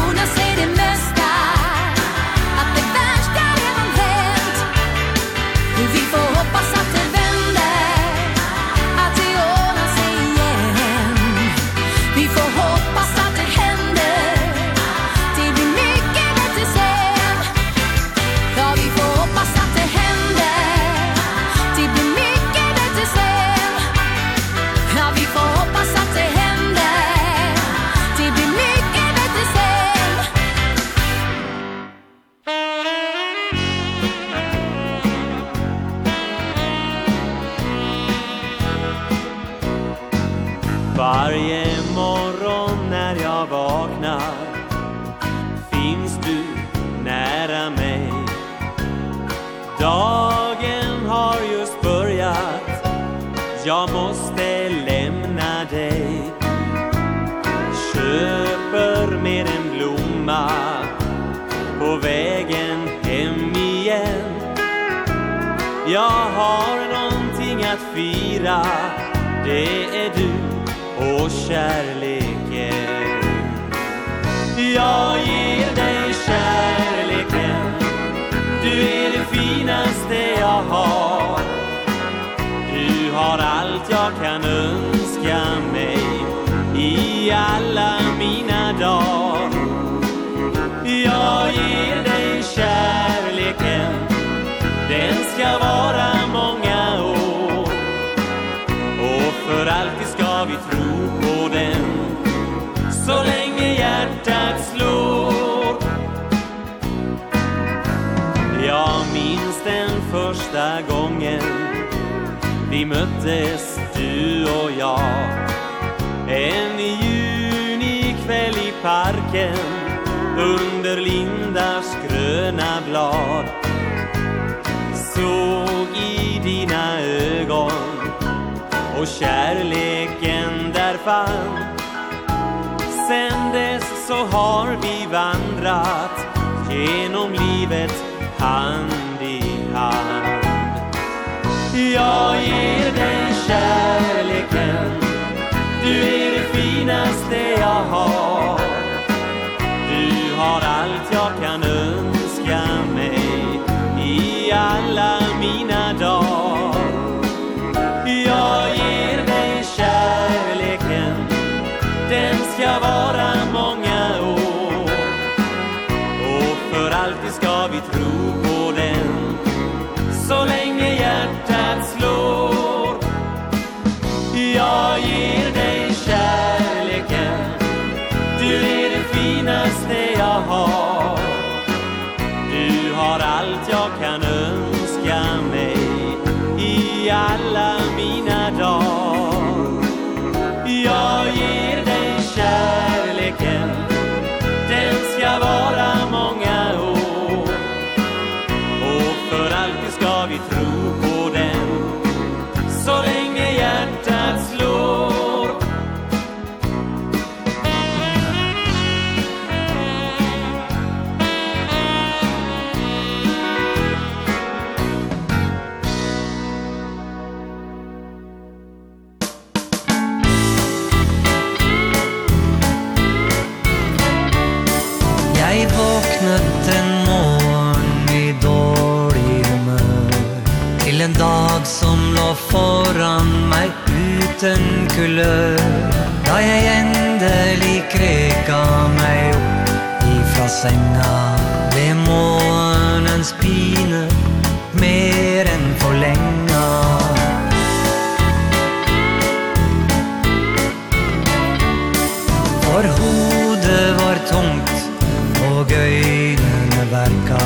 första gången. Vi möttes du och jag. En junikväll i parken Under lindars gröna blad. Såg i dina ögon Och kärleken där fann. Sen dess så har vi vandrat Genom livet hand hand. Jag ger dig kärleken. Du är det finaste jag har. Du har allt jag kan önska. bäst det jag har. Du har allt jag kan önska. liten kulør Da jeg endelig kreka meg opp Ifra senga. Ved månens pine Mer enn forlenga For hodet var tungt Og øynene verka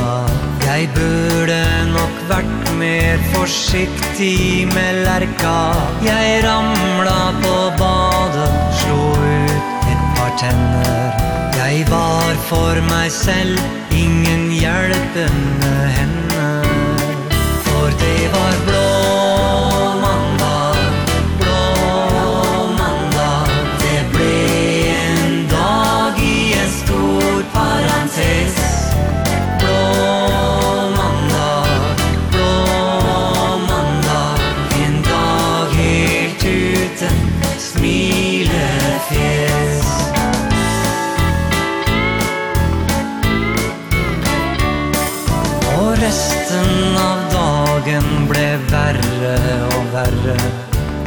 Jeg burde nok vært mer forsiktig timelerka Jeg ramla på badet Slo ut et par tenner. Jeg var for meg selv Ingen hjelpende henne. For det var blå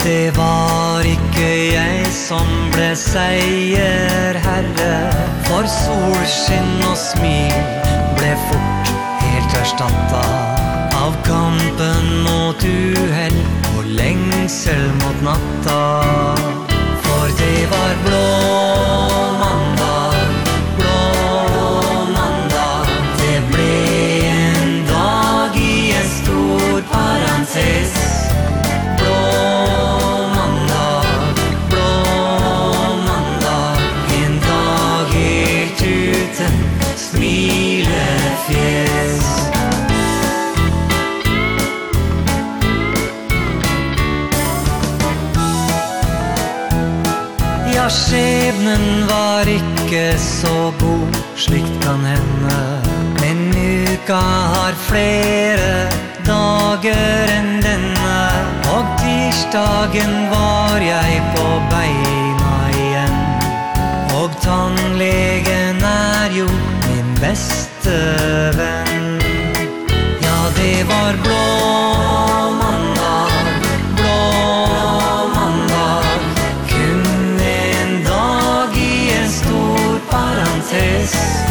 Det var ikke jeg som ble seier herre. For solskinn og smil ble fort helt erstatta Av kampen mot uhell og lengsel mot natta. For det var blå mandag, blå mandag. Det ble en dag i en stor parentes. skjebnen var ikke så god. Slikt kan hende. Men uka har flere dager enn denne. Og tirsdagen var jeg på beina igjen. Og tannlegen er jo min beste venn. Ja, det var blå notice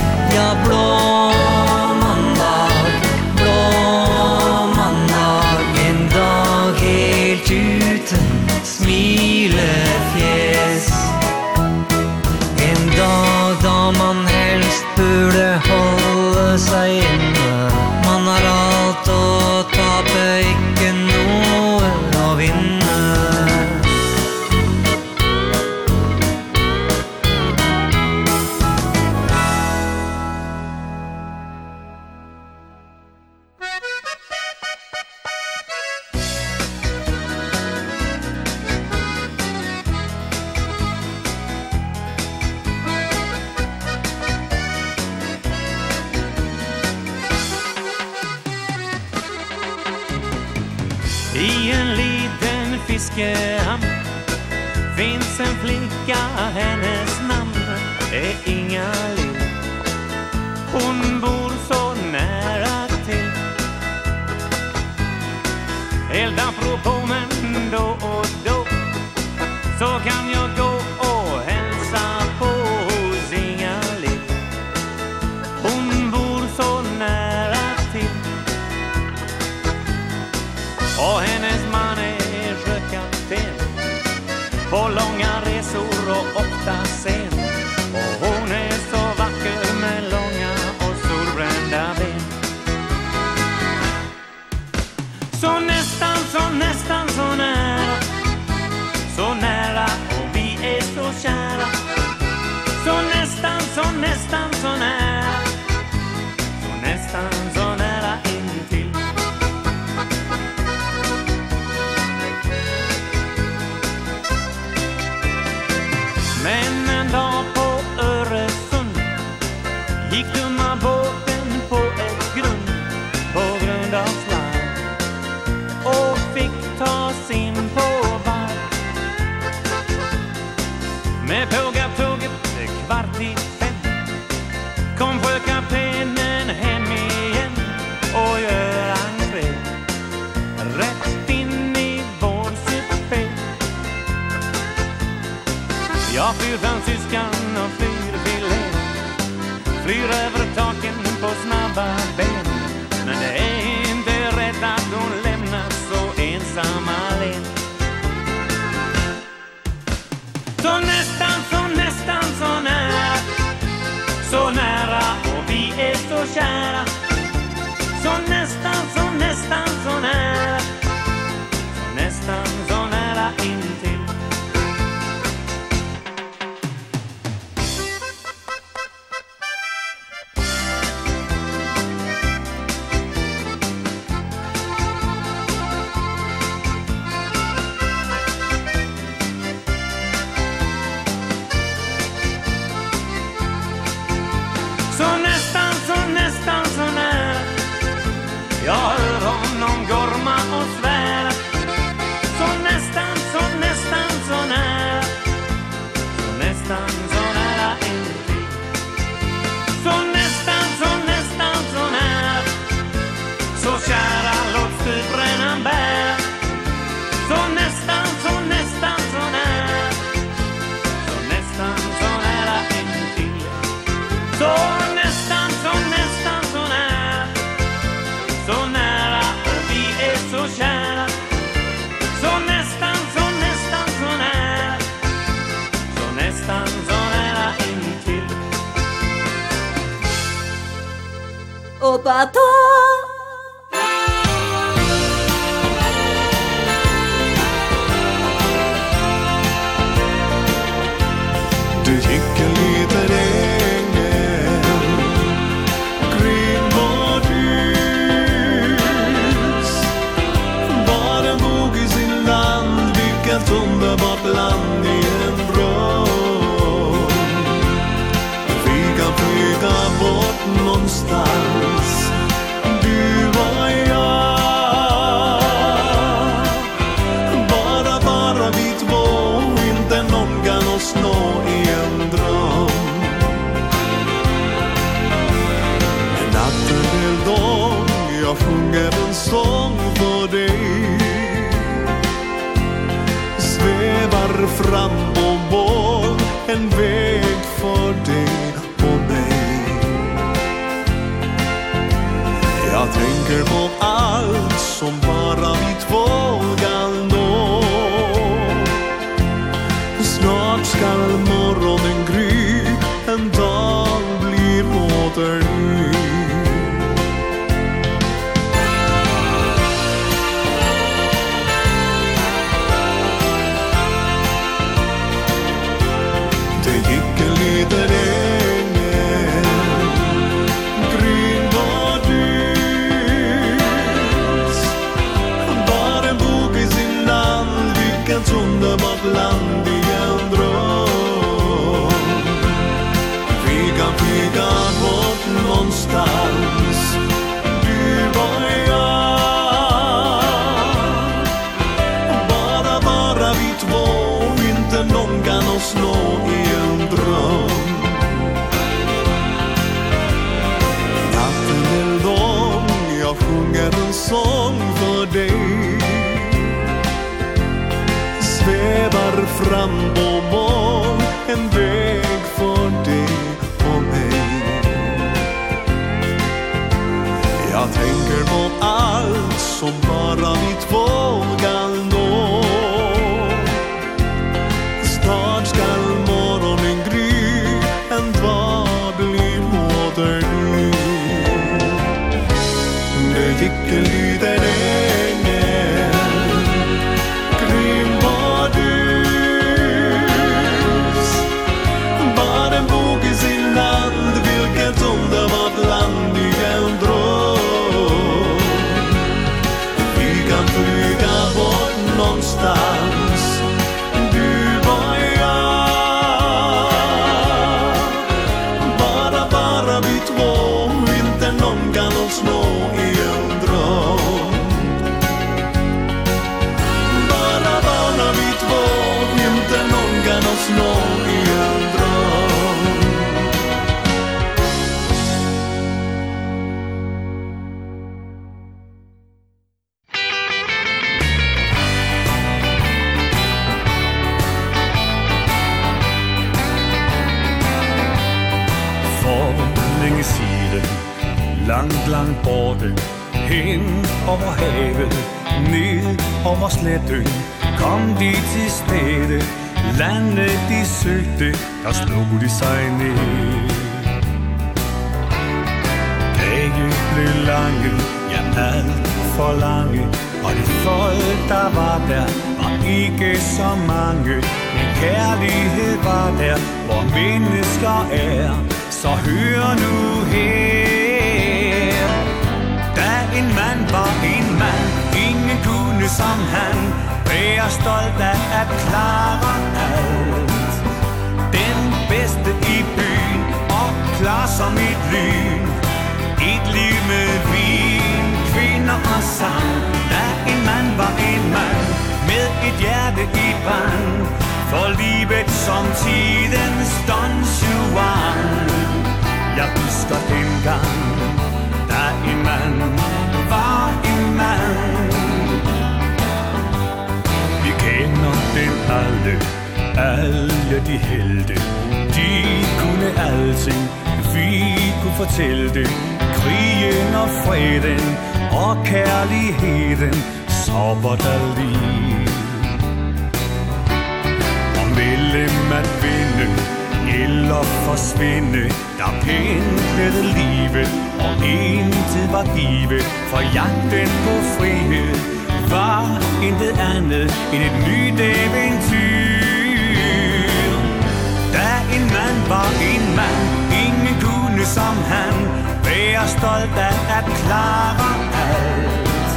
I en liten fiskehamn Finns en flicka, hennes namn är Inga Lill Hon bor så nära till. Elda på men då bara vi två om å heve Ned om å slette Kom de til stede Landet de søgte Der slog de sig ned Dagen blev lange Ja, alt for lange Og de folk der var der Var ikke så mange Men kærlighed var der Hvor mennesker er Så hør nu her. Da en mand var en mand Ingen kunne som han. Være stolt af at klare alt. Den bedste i byen Og klar som et lyn. Et liv med vin Kvinder og sang. Da en mand var en mand Med et hjerte i brand. For livet som tidens Don Juan Jeg husker dengang Da en mand man. Vi kender dem alle Alle de helte De kunne alting Vi kunne fortælle. Det Krigen og freden Og kærligheden Så var der liv Og mellem at vinde Eller forsvinde Der pindede livet. Om en var givet for jagten på frihed Var intet andet end et nyt eventyr. Da en mand var en mand Ingen kunne som han Være stolt af at klare alt.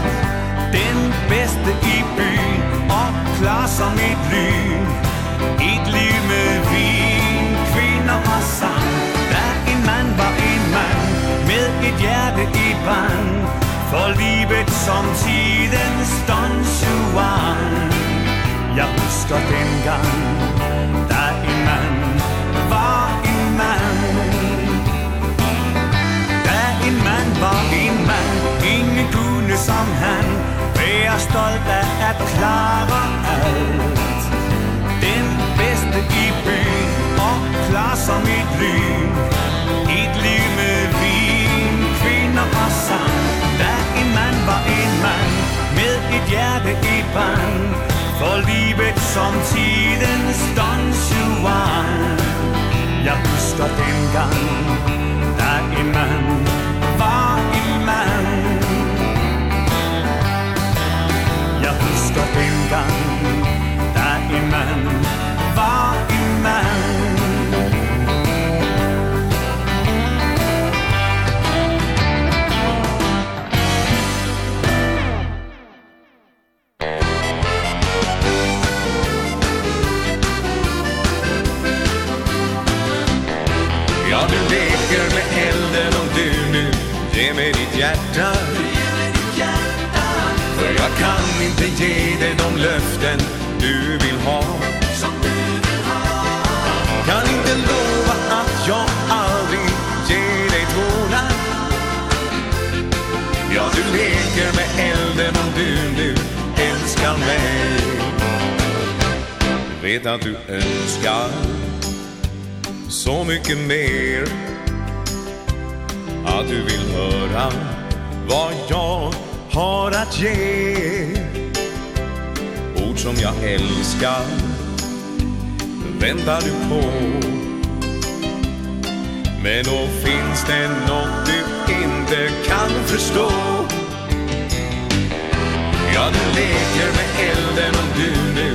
Den bedste i byen Og klar som et lyn. Et liv med vin. et hjerte i bang For livet som tidens Don Juan Jeg husker dengang Da en mand var en mand Da en mand var en mand Ingen kunne som han. Vær stolt af at klare alt. Den bedste i byen Og klar som et lyn. Et liv mand var en mand Med et hjerte i brand For livet som tidens Don Juan Jeg husker dengang Da en mand var en mand Jeg husker dengang Da en mand vet att du önskar Så mycket mer. Att du vill höra Vad jag har att ge. Ord som jag älskar Väntar du på. Men då finns det något du inte kan förstå. Ja, du leker med elden om du nu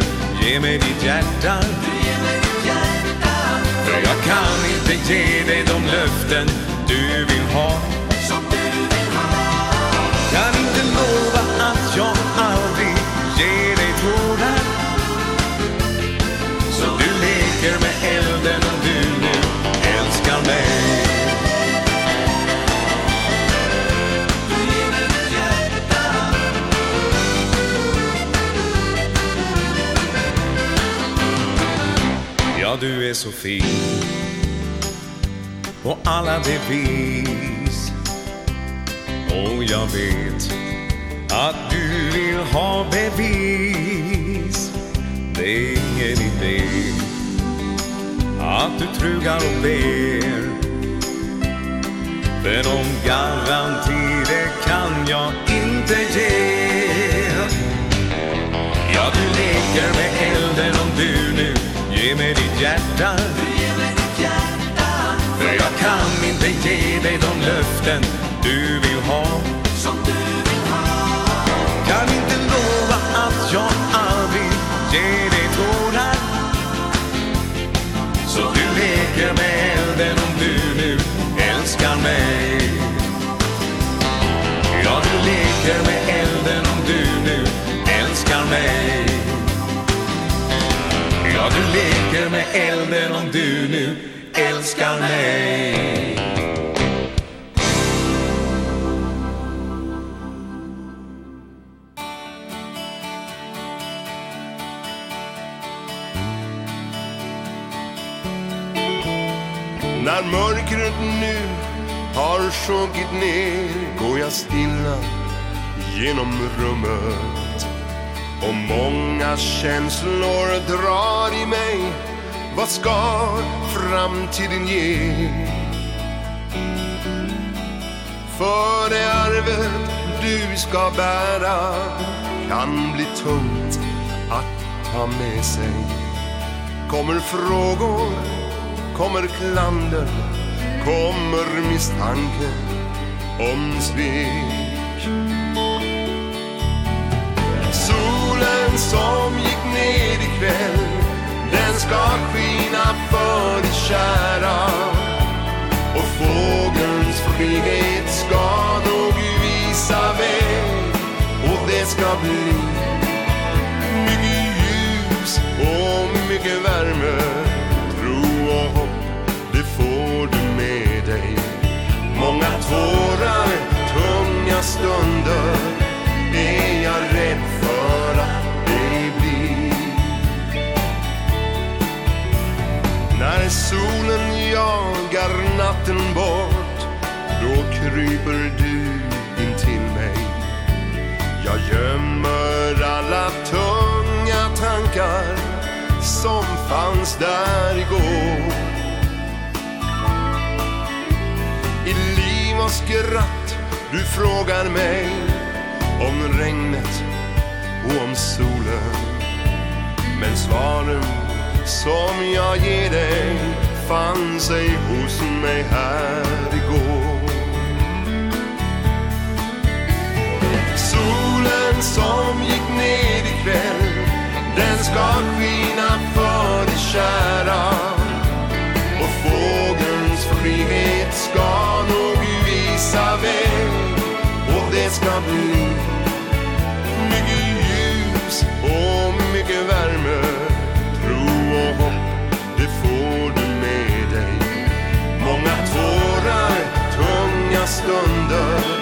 Ge mig ditt hjärta. För jag kan inte ge dig de löften du vill ha. Jesu fin. På alla de vis. Och jag vet Att du vill ha bevis. Det är ingen idé Att du trugar och ber För om garanti det kan jag inte ge. Ja, du leker med elden om du nu Ge mig din ditt hjärta. För jag kan inte ge dig de löften du vill ha. Som du Ja, du leker med elden om du nu älskar mig. När mörkret nu har sjunkit ner Går jag stilla genom rummet. Och många känslor drar i mig. Vad ska framtiden ge? För det arvet du ska bära Kan bli tungt att ta med sig. Kommer frågor, kommer klander Kommer misstanke om svek. som gick ner ikväll Den ska skina för dig kära. Och fågelns frihet ska nog visa väg. Och det ska bli mycket ljus och mycket värme. Tro och hopp, det får du med dig. Många tårar, tunga stunder. Är jag rädd När solen jagar natten bort Då kryper du in till mig. Jag gömmer alla tunga tankar Som fanns där igår. I liv och skratt Du frågar mig Om regnet och om solen. Men svaren som jag ger dig fann sig hos mig här igår. Solen som gick ned ikväll Den ska skina för dig kära. Och fågelns frihet ska nog visa väg Och det ska bli mycket ljus och mycket värme. saknar tunga stunder.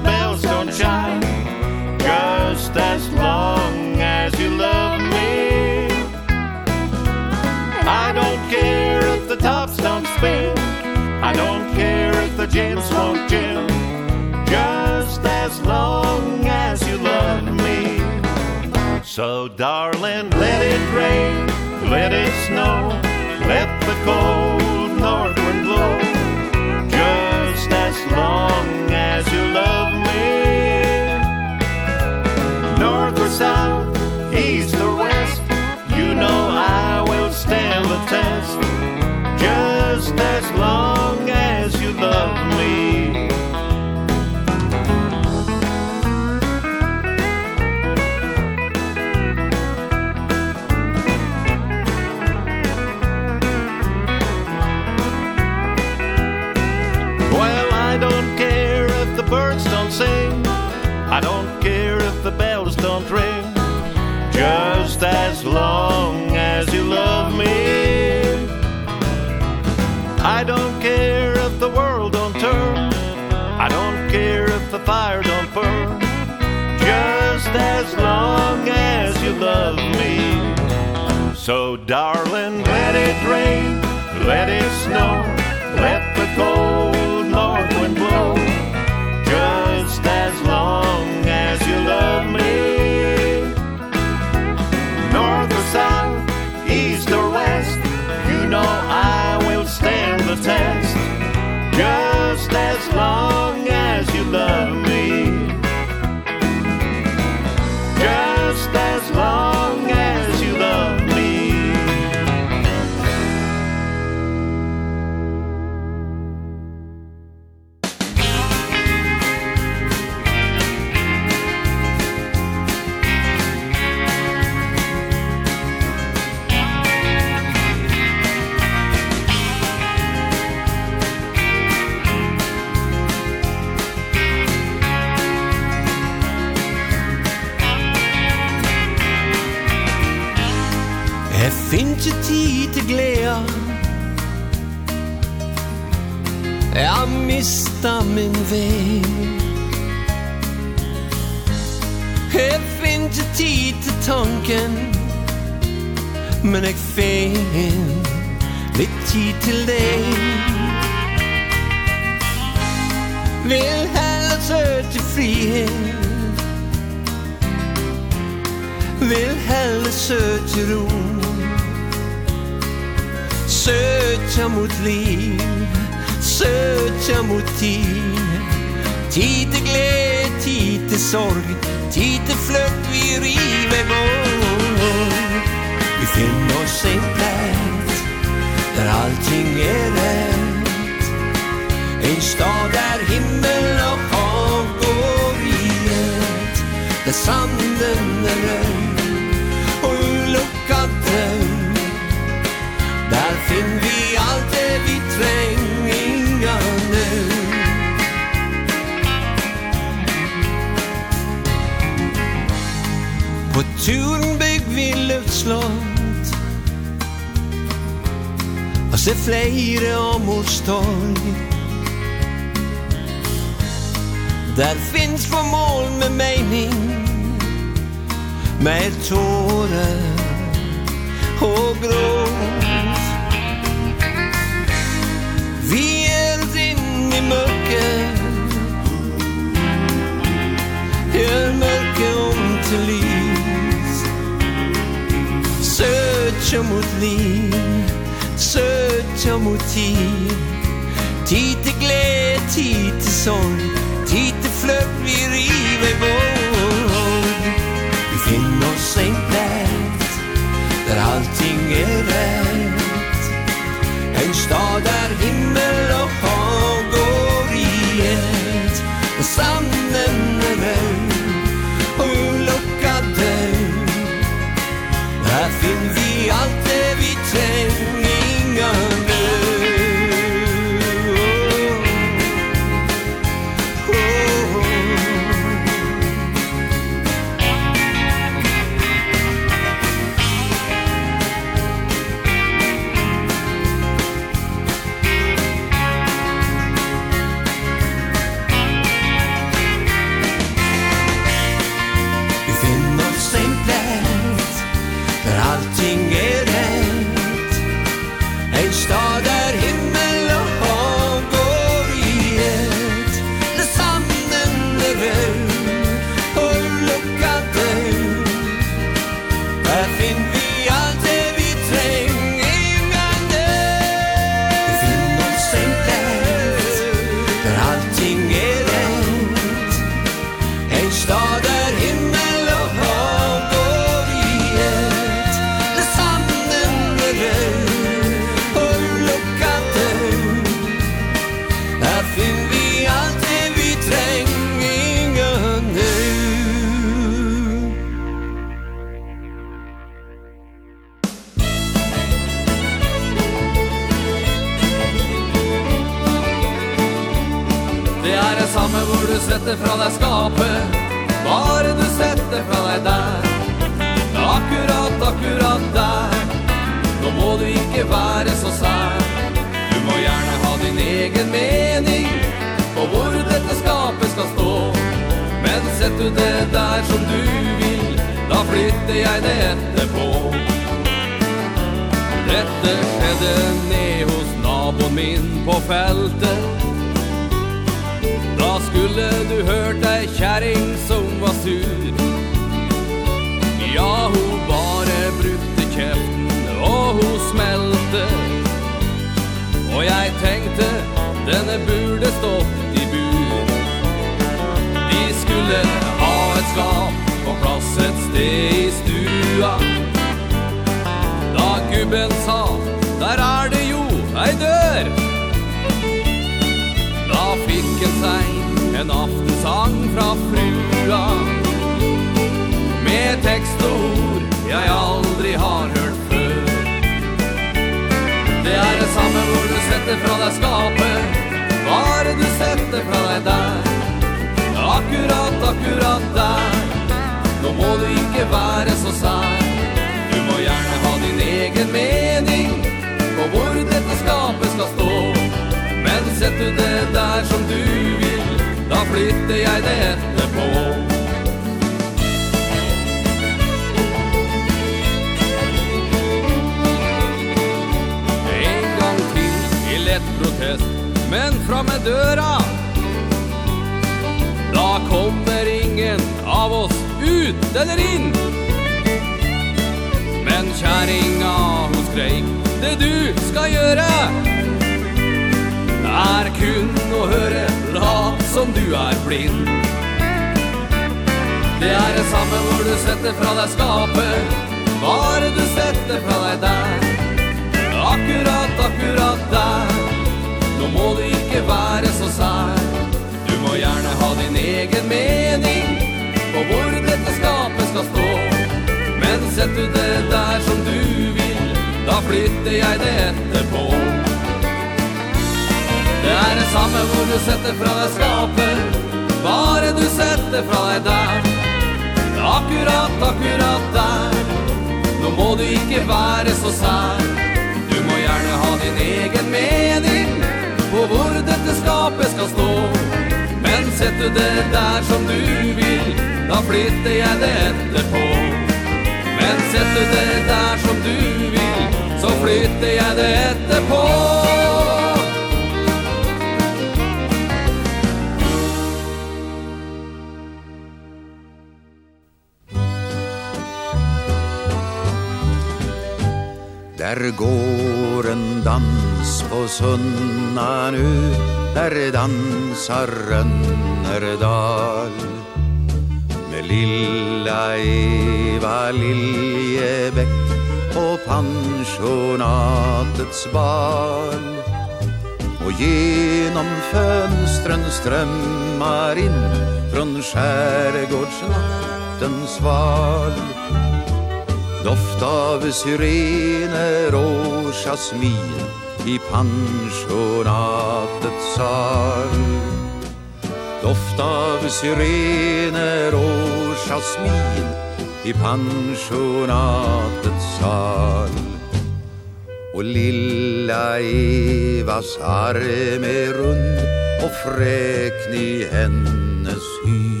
hennas harem är rund och fräkn i hennes hy.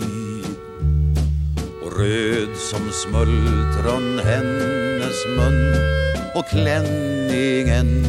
Och röd som smultron hennes mun och klänningen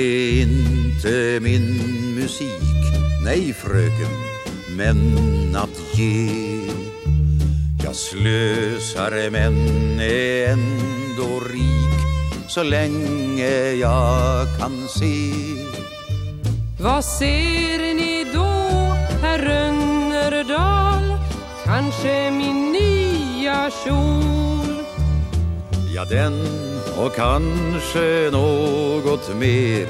inte min musik. Nej fröken, men att ge. Jag slösar men är ändå rik Så länge jag kan se. Vad ser ni då, herr Rönnerdal? Kanske min nya kjol? Ja, den Och kanske något mer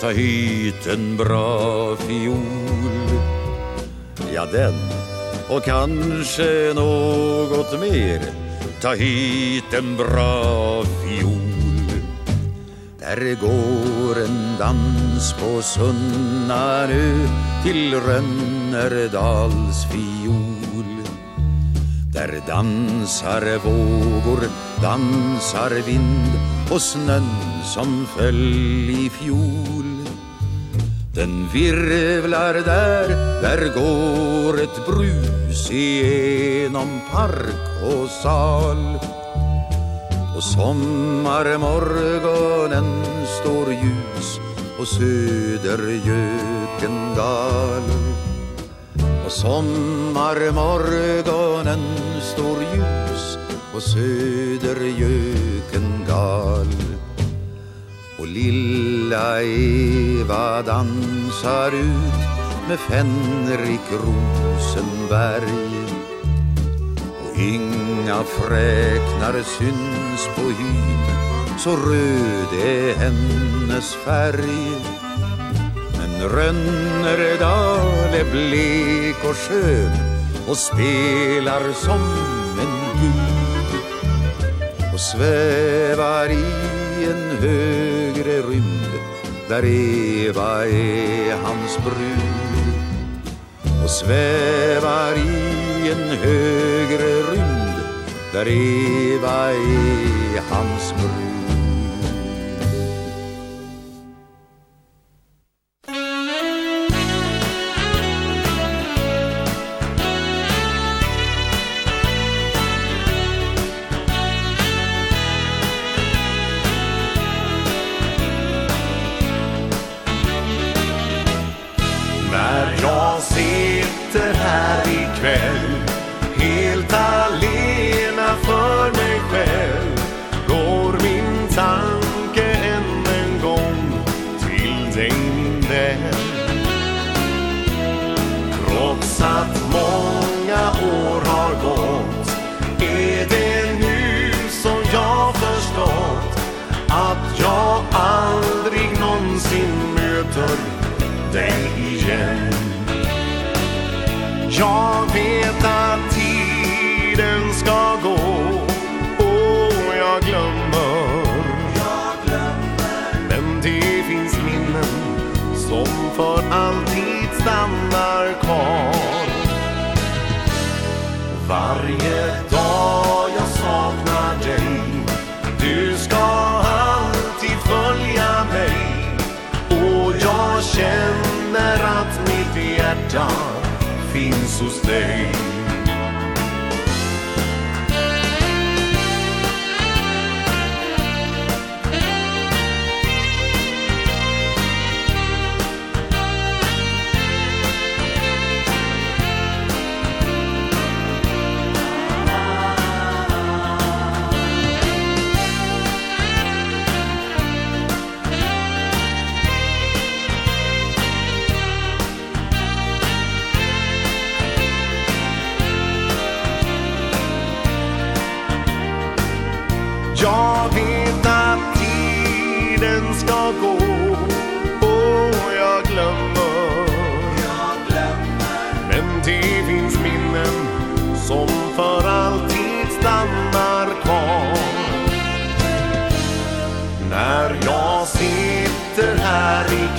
Ta hit en bra fiol Ja, den. Och kanske något mer Ta hit en bra fiol Där går en dans på Sunnarö Till Rönnerdals fiol Där dansar vågor, dansar vind Och snön som föll i fjol. Den virvlar där, där går ett brus Igenom park och sal. Och sommarmorgonen står ljus Och södergöken gal sommarmorgonen står ljus och söderjöken gal. Och lilla Eva dansar ut med Fenrik Rosenberg. Och inga fräknar syns på hyn så röd är hennes färg. Rönneredal är blek och skön Och spelar som en gud. Och svävar i en högre rymd Där Eva är hans brud. Och svävar i en högre rymd Där Eva är hans brud. alltid stannar kvar. Varje dag jag saknar dig Du ska alltid följa mig. Och jag känner att mitt hjärta finns hos dig.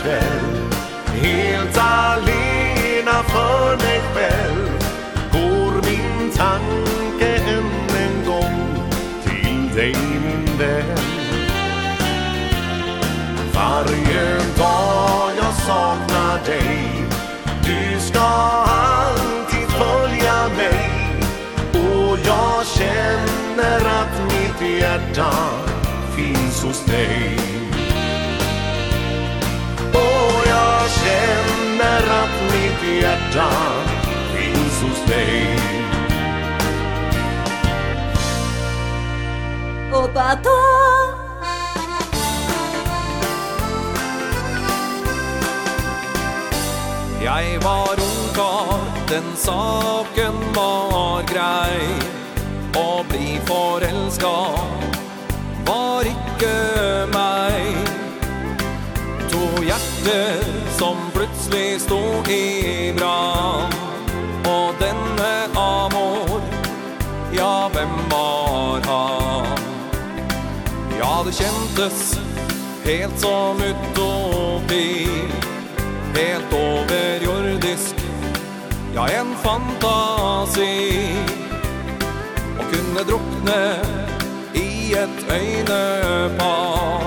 kväll Helt alena för mig själv. Går min tanke än en gång Till dig min vän. Varje dag jag saknar dig. Du ska alltid följa mig. Och jag känner att mitt hjärta finns hos dig. känner att mitt hjärta finns hos dig. Och batom Jeg var ungkar, den saken var grei. Å bli forelska var ikke meg bygde som plutselig stod i brann Og denne Amor, ja hvem var han? Ja det kjentes helt som utopi. Helt overjordisk, ja en fantasi. Og kunne drukne i et øynepar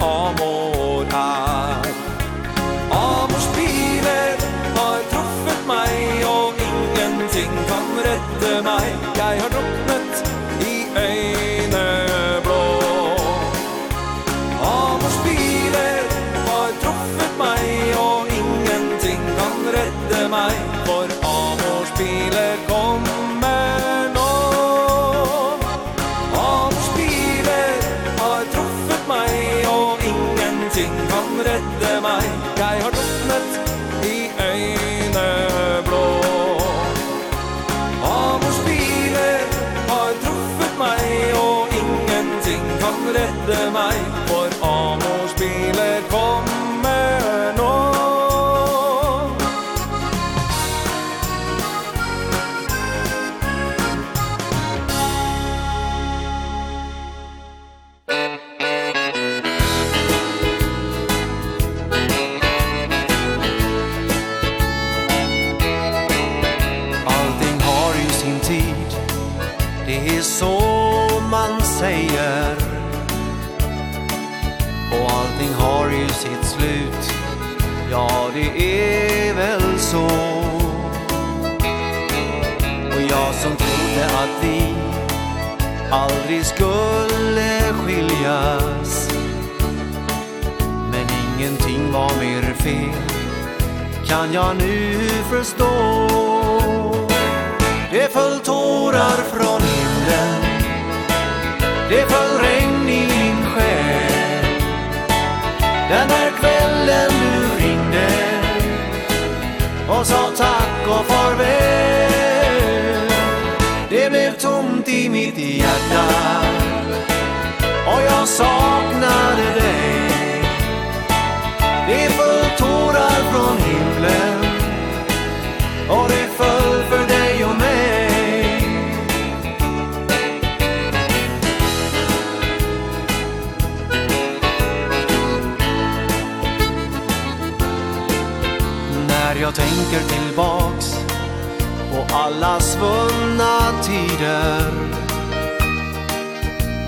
amo kan jag nu förstå. Det föll tårar från himlen. Det föll regn i min själ. Den där kvällen du ringde Och sa tack och farväl. Det blev tomt i mitt hjärta Och jag saknade dig. Det föll tårar från himlen. Och det föll för dig och mig. När jag tänker tillbaks På alla svunna tider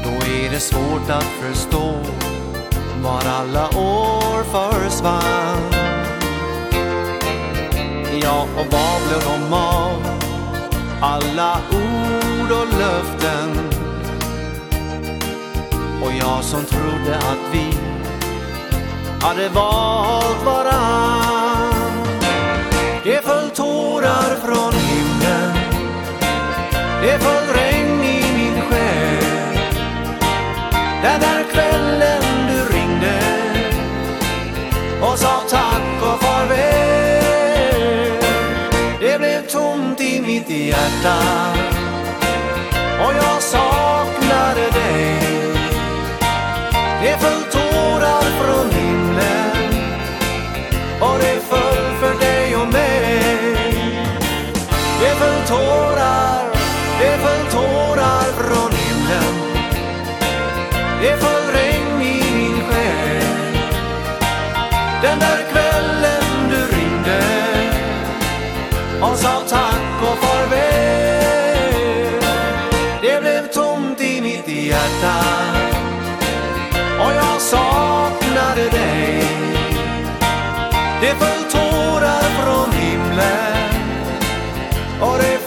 Då är det svårt att förstå Var alla år försvann ja och vad blev de av? Alla ord och löften. Och jag som trodde att vi hade valt varann. Det föll tårar från himlen. Det föll regn i min själ. Den där kvällen och sa tack och farväl Det blev tomt i mitt hjärta Och jag saknade dig Det föll tårar från himlen Och det föll för dig och mig Det föll tårar, det föll tårar från himlen Det föll veta Och jag saknade dig. Det föll tårar från himlen. Och det